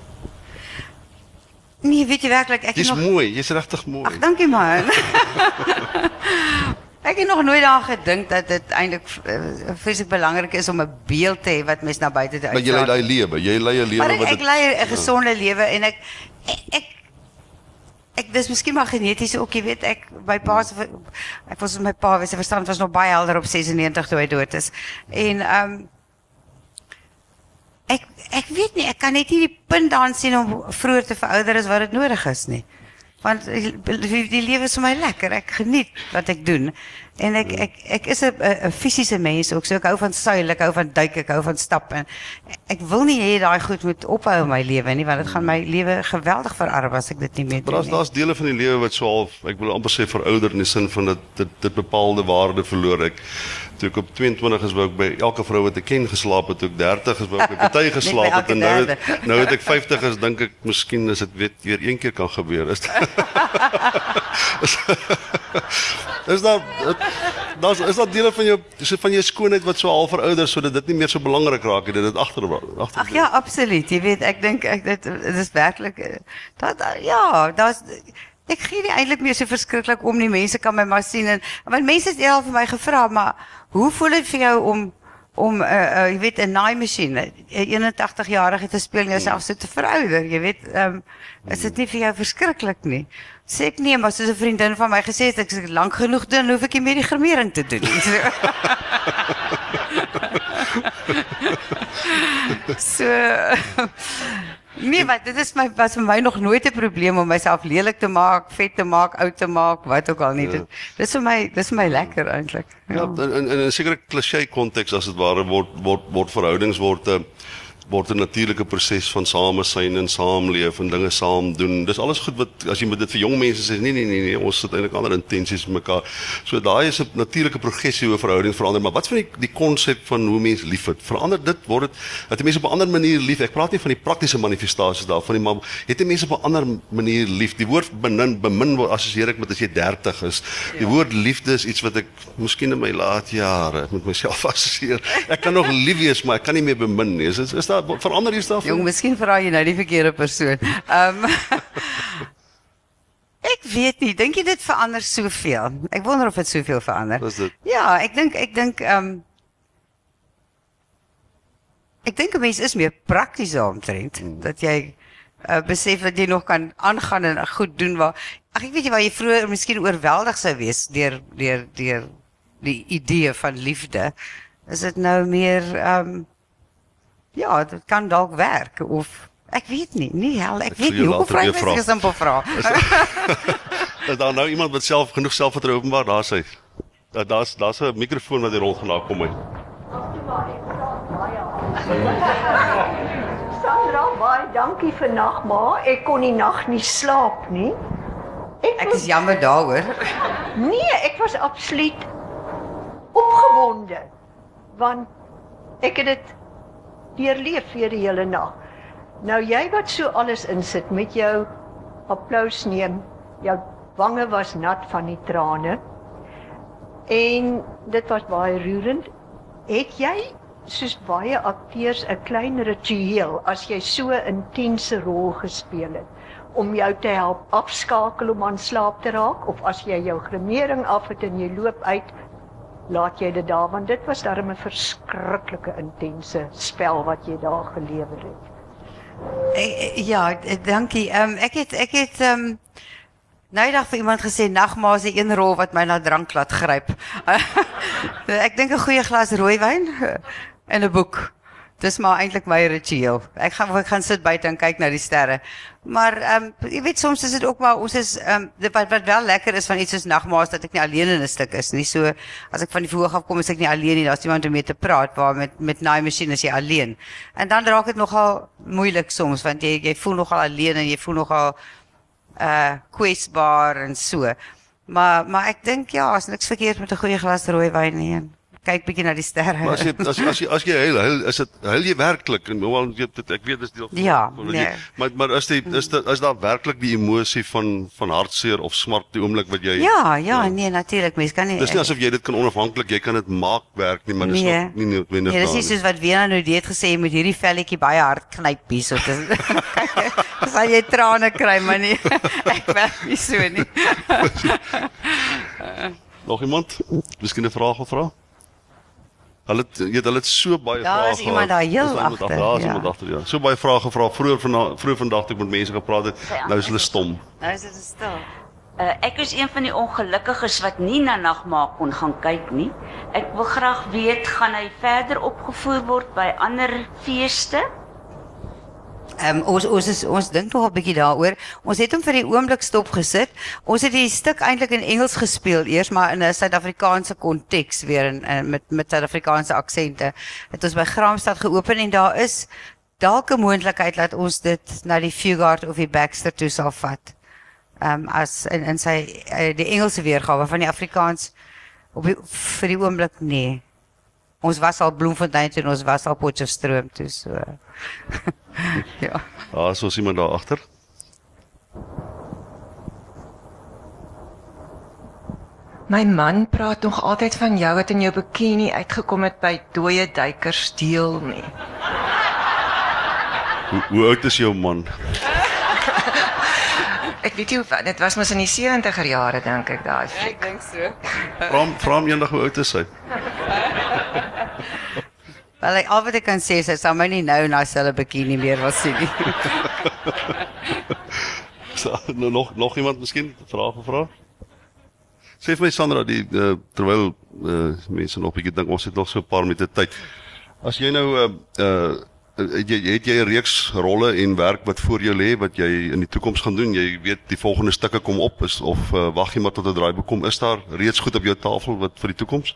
Nee, weet jy werklik ek Jy's nog mooi, jy's regtig mooi. Ag, dankie man. ek het nog nooit daaraan gedink dat dit eintlik uh, vreeslik belangrik is om 'n beeld te hê wat mens na buite te maar jy lei uitstraal. daai lewe. Jy lei 'n lewe Maar ek, wat ek dit lei 'n gesonde lewe en ek ek, ek ek dis miskien maar geneties ook, jy weet, ek my pa se ek was my pa, sy verstand was nog baie helder op 96 toe hy dood is. En ehm um, ek ek weet nie, ek kan net nie die punt daan sien om vroeër te verouder as wat dit nodig is nie. Want die, die lewe is vir my lekker. Ek geniet wat ek doen. En ek ek ek is 'n fisiese mens ook. So ek hou van seil, ek hou van duik, ek hou van stap en ek wil nie hê daai goed moet ophou in my lewe nie, want dit gaan my lewe geweldig verarm as ek dit nie meer Maar doen nie. daar's dele van die lewe wat so half, ek wil amper sê verouder in die sin van dat dit dit bepaalde waarde verloor. Ek toe ek op 22 is wou ek by elke vrou wat ek ken geslaap het, toe ek 30 is wou ek by party geslaap het en nou het, nou het ek 50 is dink ek miskien is dit weer weer een keer kan gebeur. Is Is daar daar's is daar dele van jou so van jou skoonheid wat so half verouder sodat dit nie meer so belangrik raak nie, dit het agter agter. Ag ja, absoluut. Jy weet, ek dink ek dit dit is werklik eh, dat ja, daar's ek gee nie eintlik meer so verskriklik om nie. Mense kan my maar sien en want mense het al vir my gevra, maar hoe voel dit vir jou om om uh, uh, jy weet 'n naaimasjien, 'n 81 jarige te speel en jouself so te verouder, jy weet, um, is dit nie vir jou verskriklik nie? Sê ek nee, maar soos 'n vriendin van my gesê het, ek is lank genoeg doen, hoef ek nie meer die gremering te doen nie. So Nee, maar dit is my was vir my nog nooit 'n probleem om myself lelik te maak, vet te maak, oud te maak, wat ook al nie. Dit dis vir my dis vir my lekker eintlik. Ja, in in 'n sekere klisjé konteks as dit ware word word word verhoudings word 'n word 'n natuurlike proses van samesyn en saamleef en dinge saam doen. Dis alles goed wat as jy met dit vir jong mense sê, nee nee nee nee, ons sit eintlik ander intensies met mekaar. So daai is 'n natuurlike progressie hoe verhoudings verander, maar wat van die die konsep van hoe mense liefhet? Verander dit word dit dat mense op 'n ander manier lief. Ek praat nie van die praktiese manifestasies daarvan nie, maar het die mense op 'n ander manier lief. Die woord bemin bemin word assosieer ek met as jy 30 is. Die woord liefde is iets wat ek miskien in my laat jare met myself assosieer. Ek kan nog lief wees, maar ek kan nie meer bemin nie. Is is, is daar verander iets daarvan? Jong, miskien vra jy nou die verkeerde persoon. Ehm um, Ek weet nie, dink jy dit verander soveel? Ek wonder of dit soveel verander. Wat is dit? Ja, ek dink ek dink ehm um, Ek dink 'n mens is meer prakties daaromtrent Hmm. dat jy uh, besef dat jy nog kan aangaan en goed doen waar Ag ek weet jy waar jy vroeër miskien oorweldig sou wees deur deur deur die idee van liefde. Is dit nou meer ehm um, ja, dit kan dalk werk of ek weet nie, nie hel, ek, Ek weet nie jou hoe later vra jy vra. 'n simpel vraag. Is daar nou iemand wat self genoeg selfvertroue openbaar? Daar's hy. Da- Daar's daar's 'n mikrofoon wat hier rondgelaat kom hy. Sandra, baie dankie vir nagma. Ek kon die nag nie slaap nie. Ek is jammer daaroor. Nee, ek was absoluut opgewonde want ek het dit deurleef vir die hele nag. Nou jy wat so alles insit met jou applous neem, jou wange was nat van die trane. En dit was baie roerend. Het jy soos baie akteurs 'n klein ritueel as jy so 'n intense rol gespeel het om jou te help afskakel om aan slaap te raak of as jy jou gremering af het en jy loop uit laat jy dit daar want dit was darem 'n verskriklike intense spel wat jy daar gelewer het. Eh, eh, Ja, eh, dankie. Ehm um, ek het ek het ehm um, nou eendag vir iemand gesê nagmaal is die een rol wat my na drank laat gryp. ek dink 'n goeie glas rooiwyn en 'n boek. Dis maar eintlik my ritueel. Ek gaan ek gaan sit buite en kyk na die sterre. Maar ehm um, jy weet soms is dit ook maar ons is ehm um, wat wat wel lekker is van iets soos nagmaal is dat ek nie alleen in 'n stuk is nie. So as ek van die verhoog af kom is ek nie alleen nie. Daar's iemand om mee te praat waar met met naaimasjien is jy alleen. En dan raak dit nogal moeilik soms want jy jy voel nogal alleen en jy voel nogal uh kwesbaar en so. Maar maar ek dink ja, as niks verkeerd met 'n goeie glas rooiwyn nie. Kyk bietjie na die sterre. Maar as jy as as jy as jy huil, huil is dit huil jy werklik en wel jy dit ek weet dis deel van Ja, nee. jy, maar maar is die is dit is daar werklik die emosie van van hartseer of smart die oomblik wat jy Ja, ja, nee, natuurlik, mens kan nie Dis nie asof jy dit kan onafhanklik, jy kan dit maak werk nie, maar dis Nee. nog nie noodwendig Nee, dis daar nie soos wat Wena nou dit gesê jy moet hierdie velletjie baie hard knyp hierso. Dis sal jy trane kry, maar nie. Ek werk nie so nie. Nog iemand? Miskien 'n vraag of vra? Hulle het- het hulle het so baie Daar vrae is iemand daar heel agter, Daar is ja. iemand agter, ja. So baie vrae gevra vroeër vanaand, vroeër vandag toe ek met mense gepraat het. Nou is hulle stom. Nou is dit stil. Uh, ek is een van die ongelukkiges wat nie na nagmaak kon gaan kyk nie. Ek wil graag weet gaan hy verder opgevoer word by ander feeste? Ehm um, ons ons is ons dink nog 'n bietjie daaroor. Ons het hom vir die oomblik stop gesit. Ons het die stuk eintlik in Engels gespeel eers maar in 'n Suid-Afrikaanse konteks weer in, in met met Suid-Afrikaanse aksente. Het ons by Graamsstad geopen en daar is dalk 'n moontlikheid dat ons dit na die Fugard of die Baxter toe sal vat. Ehm um, as in in sy uh, die Engelse weergawe van die Afrikaans op die, vir die oomblik nee. Ons was al Bloemfontein toe en ons was al Potchefstroom toe so. ja. Daar is ons iemand daar agter. My man praat nog altyd van jou wat in jou bikini uitgekom het by dooie duikers deel nie. Hoe, hoe oud is jou man? Ek weet nie hoe dit was mos in die 70er jare dink ek daai fliek. dink so. Vra hom vra hom eendag hoe oud is hy? Wel, ek, al wat ek kan sê is hy sal my nie nou na sy bikini meer wil sien nie. So, nou nog nog iemand miskien vrae gevra? Sê vir my Sandra, die uh, terwyl uh, mense nog 'n bietjie dink ons het nog so 'n paar minute tyd. As jy nou uh, uh het jy het jy 'n reeks rolle en werk wat voor jou lê wat jy in die toekoms gaan doen? Jy weet die volgende stukke kom op is of uh, wag jy maar tot 'n draai bekom? Is daar reeds goed op jou tafel wat vir die toekoms?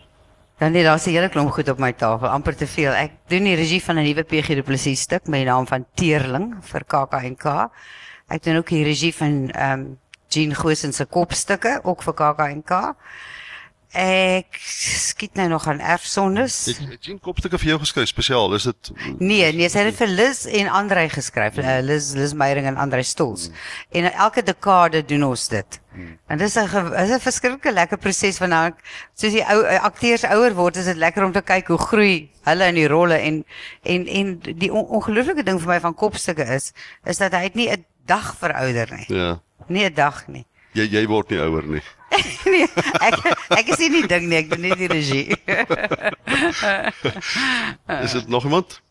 Dan nee, daar's 'n hele klomp goed op my tafel, amper te veel. Ek doen die regie van 'n nuwe PG Du Plessis stuk met die naam van Teerling vir KAK&K. Ek doen ook die regie van ehm um, Jean Goosen se kopstukke ook vir KAK&K. Ek skiet nou nog aan erfsondes. Het, het jy 'n kopstukke vir jou geskryf spesiaal? Is dit Nee, nee, sy het dit vir Liz en Andrei geskryf. Uh, Liz Liz Meyering en Andrei Stols. En elke dekade doen ons dit. En dis 'n is 'n verskriklik lekker proses van nou soos die ou eh, akteurs ouer word, is dit lekker om te kyk hoe groei hulle in die rolle en en en die on, ongelooflike ding vir my van kopstukke is is dat hy het nie 'n dag verouder nie. ja, Nie 'n dag nie. jy jy word nie ouer nie. Nee, ek ek is nie die ding nie, ek doen net die regie. Is dit nog iemand?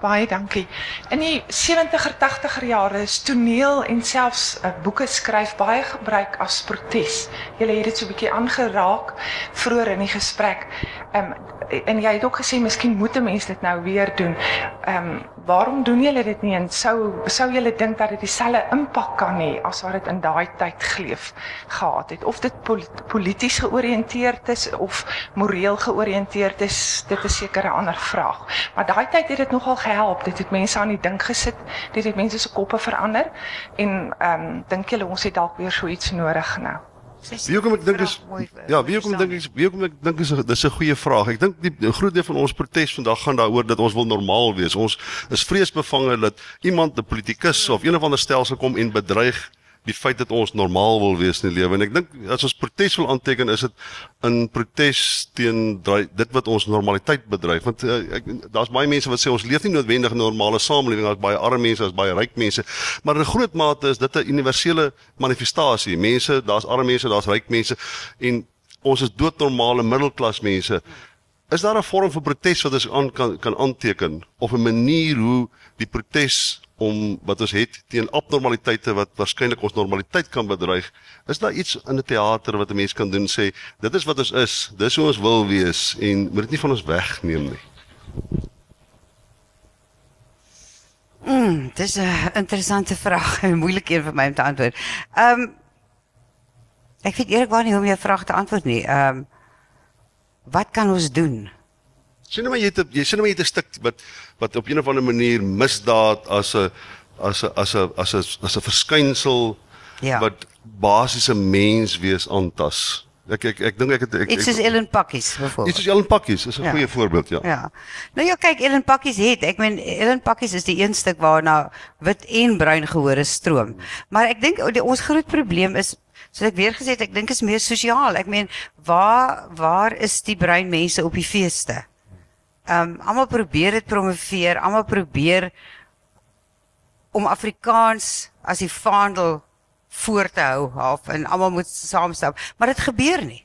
Baie dankie. In die 70er 80er jare is toneel en selfs uh, boeke skryf baie gebruik as protes. Julle het dit so 'n bietjie aangeraak vroeër in die gesprek. Ehm um, en jy het ook gesê miskien moet 'n mens dit nou weer doen. Ehm um, waarom doen julle dit nie en sou sou julle dink dat dit dieselfde impak kan hê as wat dit in daai tyd geleef gehad het of dit polit polities georiënteerd is of moreel georiënteerd is, dit is seker 'n ander vraag. Maar daai tyd het dit nogal gehelp. Dit het mense aan die dink gesit. Dit het mense se koppe verander en ehm um, dink julle ons het dalk weer so iets nodig nou. Wie hoekom ek dink is ja, wie hoekom dink ek wie hoekom ek dink is dis 'n goeie vraag. Ek dink die 'n groot deel van ons protes vandag gaan daaroor dat ons wil normaal wees. Ons is vreesbevange dat iemand 'n politikus of een of ander stelsel kom en bedreig die feit dat ons normaal wil wees in die lewe. En ek dink as ons protes wil aanteken is dit in protes teen dit wat ons normaliteit bedreig. Want uh, ek daar's baie mense wat sê ons leef nie noodwendig 'n normale samelewing. Daar's baie arme mense daar's baie ryk mense. Maar in groot mate is dit 'n universele manifestasie. Mense daar's arme mense daar's ryk mense. En ons is doodnormale middelklas mense. Is daar 'n vorm van protes wat ons aan kan kan aanteken? Of 'n manier hoe die protes om wat ons het teen abnormaliteite wat waarskynlik ons normaliteit kan bedreig is daar iets in 'n teater wat 'n mens kan doen sê dit is wat ons is dis hoe ons wil wees en moet dit nie van ons wegneem nie Mm, dis 'n interessante vraag, 'n moeilike een vir my om te antwoord. Ehm um, Ek weet eerlikwaar nie hoe om jou vraag te antwoord nie. Ehm um, wat kan ons doen? Sien nou maar jy het 'n- jy sien nou maar jy het 'n stuk wat wat op een of ander manier misdaad as 'n as 'n as 'n as 'n as 'n verskynsel Ja. wat basiese menswees aantas Ek ek ek dink ek het ek, Iets soos ek, Ellen Pakkies iets byvoorbeeld. soos Ellen Pakkies is 'n Ja. goeie voorbeeld, ja. Ja. Nou ja, kyk, Ellen Pakkies het. Ek meen Ellen Pakkies is die een stuk waarna wit en bruin gehore stroom. Maar ek dink o, die- ons groot probleem is soos ek weer gesê het, ek dink is meer sosiaal. Ek meen, waar waar is die bruin mense op die feeste? Ehm um, almal probeer dit promoveer, almal probeer om Afrikaans as die vaandel voor te hou half en almal moet saamstap, maar dit gebeur nie.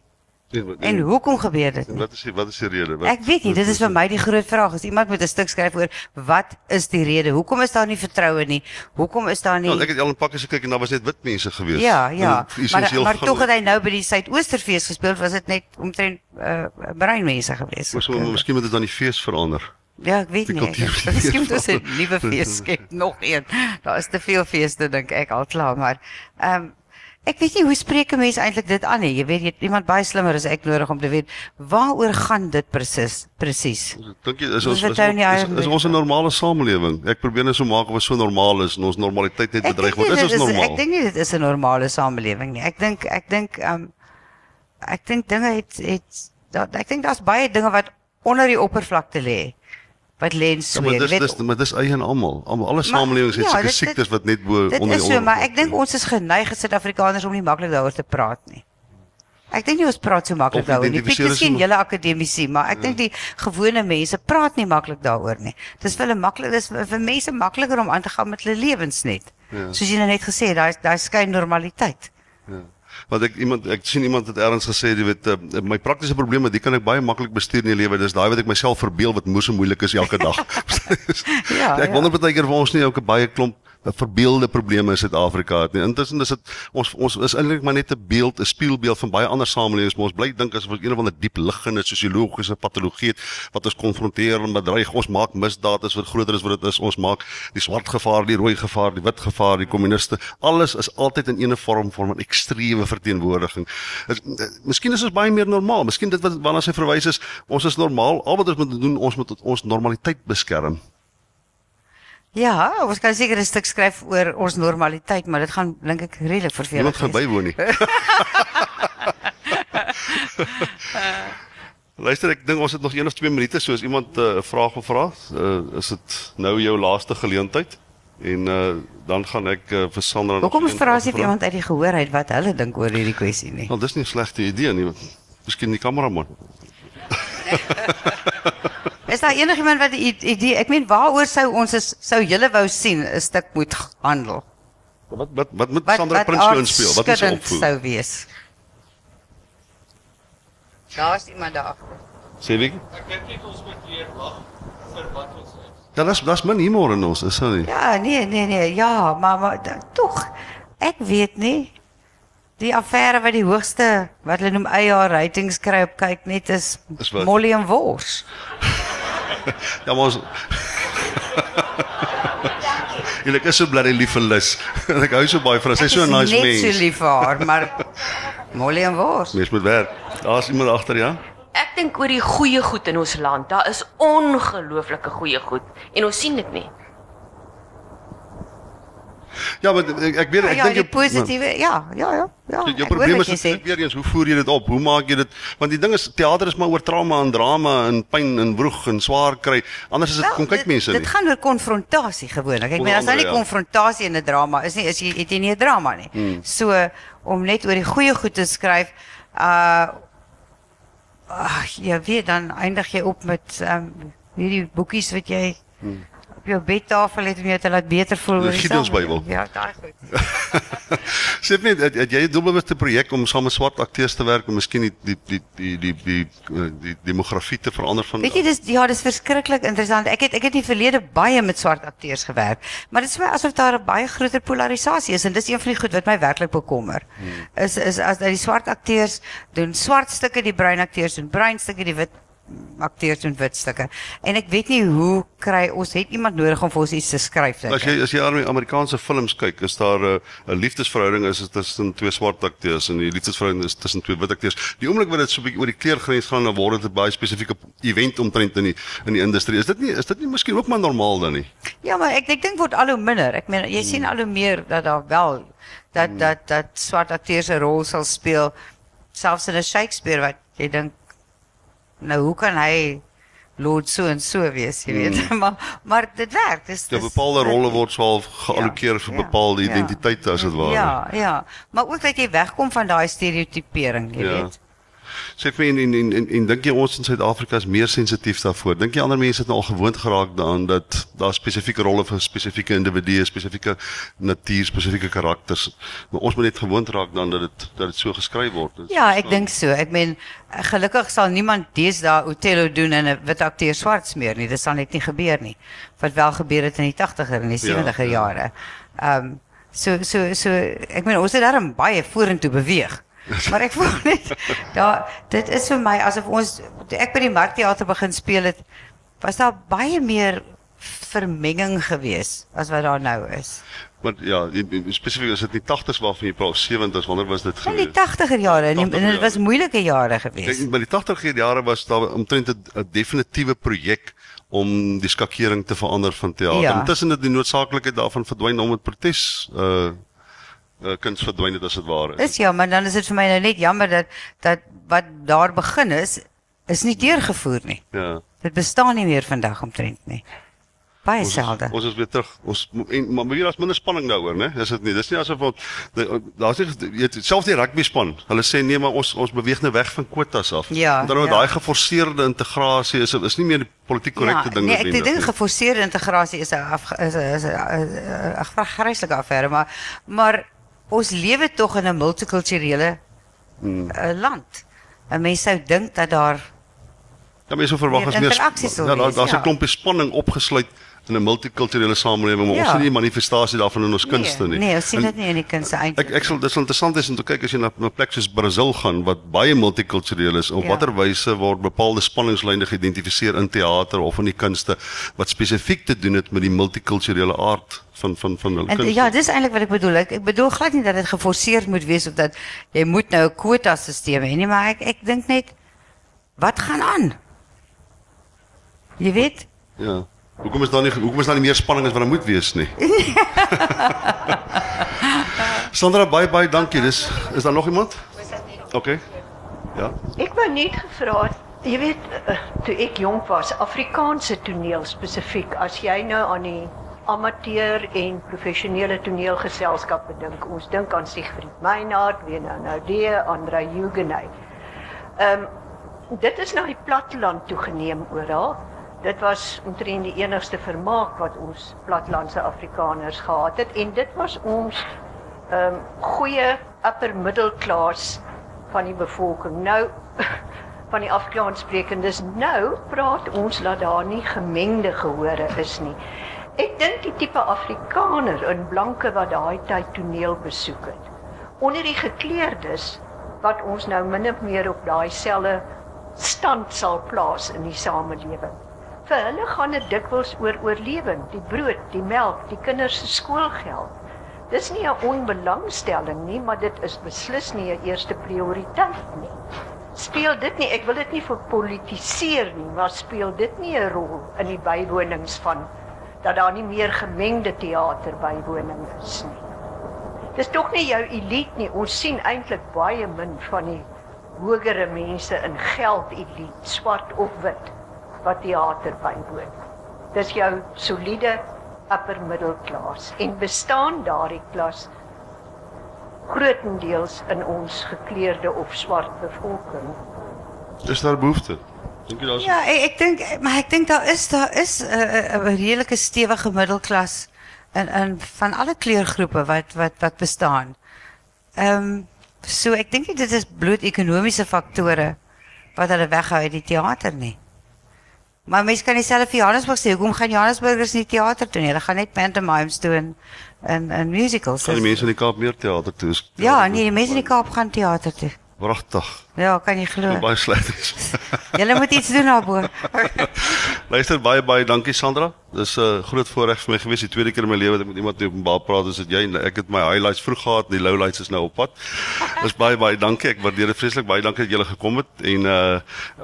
En, En hoekom gebeur dit en wat is die, wat is die rede? Wat, Ek weet nie, dit is vir my die groot vraag. As iemand moet 'n stuk skryf oor wat is die rede? Hoekom is daar nie vertroue nie? Hoekom is daar nie Ja, ek het Ellen Pakkies gekyk en daar was net wit mense gewees. Ja, ja. En Maar maar tog het hy nou by die Suidoosterfees gespeel, was dit net omtrent uh, bruin mense gewees. Moes so, miskien moet dit dan die fees verander. Ja, ek weet die nie. ek- Miskien moet ons 'n nuwe fees skep, nog een. Daar is te veel feeste dink ek al klaar, maar ehm um, ek weet nie hoe spreek 'n mens eintlik dit aan nie. Jy weet jy het iemand baie slimmer as ek nodig om te weet waaroor gaan dit presies presies. Dink jy is ons is, vertel nie is, hy- is ons 'n normale samelewing? Ek probeer net so maak of ons so normaal is en ons normaliteit net bedreig word. Is ons normaal? Ek dink nie dit is 'n normale samelewing nie. Ek dink ek dink um, ek dink dinge het het dat ek dink daar's baie dinge wat onder die oppervlakte lê. Wat lê en Ja, sweer. maar Jy dis weet, dis maar dis eie en almal. Almal alle Maar- samelewings het ja, sulke dit- dit- siektes wat net bo Dit onder is die so, maar ek dink ons is geneig as Suid-Afrikaners om nie maklik daaroor te praat nie. Ek dink nie ons praat so maklik daaroor nie. Miskien ons- julle akademici, maar ek dink die gewone mense praat nie maklik daaroor nie. Dis vir hulle maklik, dis vir mense makliker om aan te gaan met hulle lewens net. Ja. Soos jy nou net gesê het, daai daai skyn normaliteit. Want ek iemand ek sien iemand het ergens gesê jy weet uh, my praktiese probleme die kan ek baie maklik bestuur in die lewe. Dis daai wat ek myself verbeel wat moeë so moeilik is elke dag. Ja, ek ja. wonder baie keer of ons nie ook 'n baie klomp uh, verbeelde probleme in Suid-Afrika het nie. Intussen is dit ons ons is eintlik maar net 'n beeld, 'n spieelbeeld van baie ander samelewings, maar ons bly dink asof ons een of ander diep liggende sosiologiese patologie het wat ons konfronteer en bedreig. Ons maak misdaad is wat groter is wat dit is. Ons maak die swart gevaar, die rooi gevaar, die wit gevaar, die kommuniste. Alles is altyd in 'n vorm vorm van ekstreme verteenwoordiging. Eh, miskien is ons baie meer normaal. Miskien dit wat waarna sy verwys is, ons is normaal. Al wat ons moet doen, ons moet ons normaliteit beskerm. Ja, ons kan seker 'n stuk skryf oor ons normaliteit, maar dit gaan dink ek redelik vervelend Niemand gaan bywoon nie. Luister, ek dink ons het nog 1 of 2 minute, so as iemand 'n uh, vraag wil vra, uh, is dit nou jou laaste geleentheid. En uh, dan gaan ek uh, vir Sandra nog Hoekom vra as iemand uit die gehoor uit wat hulle dink oor hierdie kwessie nie? Wel, dis nie 'n slegte idee nie. Miskien die kameraman. Is daar enigiemand wat 'n idee, ek meen waaroor sou ons is, sou julle wou sien 'n stuk moet handel? Wat wat wat moet Wat Sandra wat Prinsloo inspeel? Wat is opvoer? sou wees? Daar's iemand daar. Sê wie? Ja, dis dis min humor in ons, is dit nie? Ja, nee, nee, nee. Ja, maar maar tog ek weet nie. Die affære wat die hoogste wat hulle noem IR ratings kry op kyk net is Is wat? Molly en Wors. Ja, maar ons Julle is so bly lief vir Lis. En ek hou so baie van haar. Sy's so 'n nice net mens. so lief vir haar, maar Molly en Wors. Mens moet werk. Daar's iemand agter, ja? Ek dink oor die goeie goed in ons land. Daar is ongelooflike goeie goed en ons sien dit nie. Ja, maar ek, ek weet Ja, ek ja, dink jou- positiewe, ja, ja, ja, ja. Jou, jou probleem is jy dit weer eens hoe voer jy dit op? Hoe maak jy dit? Want die ding is teater is maar oor trauma en drama en pyn en wroeg en swaar kry. Anders is dit kom kyk dit- mense Dit nie. gaan oor konfrontasie gewoonlik. Ek meen as daar nie ja. konfrontasie in 'n drama is nie, is jy het jy nie 'n drama nie. Hmm. So om net oor die goeie goed te skryf, uh ag, jy weet dan eindig jy op met ehm um, hierdie boekies wat jy op jou bedtafel het om jou te laat beter voel. Die oor die Gideonsbybel. samelewing. Ja, daai goed. Sê net het, het jy 'n doelbewuste projek om saam met swart akteurs te werk en miskien die die die die die, die, die demografie te verander van Weet jy dis ja, dis verskriklik interessant. Ek het ek het in die verlede baie met swart akteurs gewerk, maar dit is vir my asof daar 'n baie groter polarisasie is en dis een van die goed wat my werklik bekommer. Hmm. Is is as dat die swart akteurs doen swart stukke, die bruin akteurs doen bruin stukke, die wit akteurs doen wit stukke. En ek weet nie hoe kry ons het iemand nodig om vir ons iets te skryf dink As jy as jy aan Amerikaanse films kyk, is daar 'n 'n liefdesverhouding is tussen twee swart akteurs en die liefdesverhouding is tussen twee wit akteurs. Die oomblik wat dit so 'n bietjie oor die kleurgrens gaan, dan word dit 'n baie spesifieke event omtrent in die in die industrie. Is dit nie is dit nie miskien ook maar normaal dan nie? Ja, maar ek ek dink word al hoe minder. Ek meen jy sien al hoe meer dat daar wel dat dat dat swart akteurs 'n rol sal speel selfs in 'n Shakespeare wat jy dink nou hoe kan hy Lord so en so wees, jy weet. maar maar dit werk. Dis Ja, bepaalde rolle word swaalf geallokeer vir ja, bepaalde ja, identiteite as dit ware. Ja, ja. Maar ook dat jy wegkom van daai stereotipering, jy Ja. weet. Sê vir my en en en, en, en dink jy ons in Suid-Afrika is meer sensitief daarvoor? Dink jy ander mense het nou al gewoond geraak daaraan dat daar spesifieke rolle vir spesifieke individue, spesifieke natuur, spesifieke karakters. Maar ons moet net gewoond raak dan dat dit dat dit so geskryf word. Dit Ja, ek dink so. Ek meen gelukkig sal niemand deesdae Othello doen en 'n wit akteur swart smeer nie. Dit sal net nie gebeur nie. Wat wel gebeur het in die 80er en die Ja, 70er ja. jare. Ehm so so so ek meen ons het daarom baie vorentoe beweeg. Maar ek voel net daar dit is vir my asof ons ek by die Markteater begin speel het was daar baie meer vermenging gewees as wat daar nou is. Maar ja, die- die- spesifiek is dit nie 80s waarvan jy praat, 70s, wanneer was dit In die gewees? 80er jare en die- en 80er dit was moeilike jare gewees. Kyk, by die 80er jare was daar omtrent 'n 'n definitiewe projek om die skakering te verander van teater. Ja. Intussen het die noodsaaklikheid daarvan verdwyn om met protes uh uh kuns verdwyn het as dit ware. Is ja, maar dan is dit vir my nou net jammer dat dat wat daar begin is is nie deurgevoer nie. Ja. Dit bestaan nie meer vandag omtrent nie. Baie Ons is, selde. ons is weer terug. Ons en maar weer daar's minder spanning daaroor, né? Is dit nie? Dis nie asof ons daar's nie weet selfs die rugby span. Hulle sê nee, maar ons ons beweeg nou weg van kwotas af. Ja, dan nou ja. daai geforseerde integrasie is is nie meer die politiek korrekte ding nee, ek noodwendig dink nie. geforseerde integrasie is 'n is 'n is 'n- 'n 'n vergryslike affære, maar maar ons lewe tog in 'n multikulturele Hmm. uh, land. En mense sou dink dat daar Ja, mense verwag meer as meer Ja, daar daar's 'n ja. klompie spanning opgesluit in 'n multikulturele samelewing, maar ons Ja. sien nie manifestasie daarvan in ons kunste nie. Nee, ons sien En dit nie in die kunste Ek eintlik. ek sal dis interessant is om te kyk as jy na 'n plek soos Brasil gaan wat baie multikultureel is. Op Ja. watter wyse word bepaalde spanningslyne geïdentifiseer in teater of in die kunste wat spesifiek te doen het met die multikulturele aard van van van hulle kunste. ja, dis eintlik wat ek bedoel. Ek, ek bedoel glad nie dat dit geforseer moet wees of dat jy moet nou 'n kwota stelsel hê nie, maar ek ek dink net wat gaan aan? Jy weet? ja. Hoekom is daar nie hoekom is daar nie meer spanning as wat daar moet wees nie? Sandra, baie baie dankie. Dis is daar nog iemand? OK. Ja. Ek wou net gevra het, jy weet, eh, toe ek jonk was, Afrikaanse toneel spesifiek, as jy nou aan die amateur en professionele toneelgeselskappe dink, ons dink aan Siegfried Meinhard, Wena Naudé, Andre Hugenay. Ehm dit is na die platteland toegeneem oral. Dit was omtrent die enigste vermaak wat ons plattelandse Afrikaners gehad het en dit was ons um, goeie upper middelklas van die bevolking. Nou van die Afrikaanssprekendes nou praat ons dat daar nie gemengde gehore is nie. Ek dink die tipe Afrikaner in blanke wat daai tyd toneel besoek het. Onder die gekleerdes wat ons nou min of meer op daai selfe stand sal plaas in die samelewing. Vir hulle gaan dit dikwels oor oorlewing, die brood, die melk, die kinders se skoolgeld. Dis nie 'n onbelangstelling nie, maar dit is beslis nie 'n eerste prioriteit nie. Speel dit nie, ek wil dit nie verpolitiseer nie, maar speel dit nie 'n rol in die bywonings van dat daar nie meer gemengde teater bywoning is nie. Dis tog nie jou elite nie. Ons sien eintlik baie min van die hogere mense in geld elite, swart of wit, wat teater bywoon. Dis jou soliede upper middelklas en bestaan daardie klas grootendeels in ons gekleurde of swart bevolking. Is daar behoefte? Dink jy daar's Ja, ek, ek dink maar ek dink daar is daar is 'n uh, 'n redelike stewige middelklas in in van alle kleurgroepe wat wat wat bestaan. Ehm um, so ek dink dit is bloot ekonomiese faktore wat hulle weghou uit die teater nie. Maar mense kan dieselfde vir Johannesburg sê, hoekom gaan Johannesburgers nie teater toe nie? Hulle gaan net pantomimes doen en en musicals. kan die mense in die Kaap meer teater toe? Is- Ja, nee, die mense in die Kaap gaan teater toe. Pragtig. Ja, kan jy glo? Baie sleg is. Julle moet iets doen daarbo. Luister baie baie dankie Sandra. Dis 'n uh, groot voorreg vir my gewees die tweede keer in my lewe dat ek met iemand openbaar praat as dit jy en ek het my highlights vroeg gehad, die lowlights is nou op pad. Dis baie baie dankie. Ek waardeer dit vreeslik. Baie dankie dat julle gekom het en uh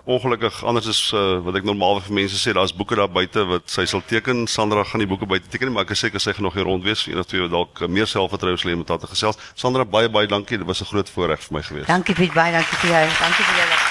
ongelukkig anders is uh, wat ek normaalweg vir mense sê, daar's boeke daar buite wat sy sal teken. Sandra gaan die boeke buite teken, maar ek is seker sy gaan nog hier rond wees. Een of twee wat dalk meer selfvertroue sal hê met haar te gesels. Sandra, baie baie dankie. Dit was 'n groot voorreg vir my gewees. Dankie Piet, baie dankie vir jou. Dankie vir julle.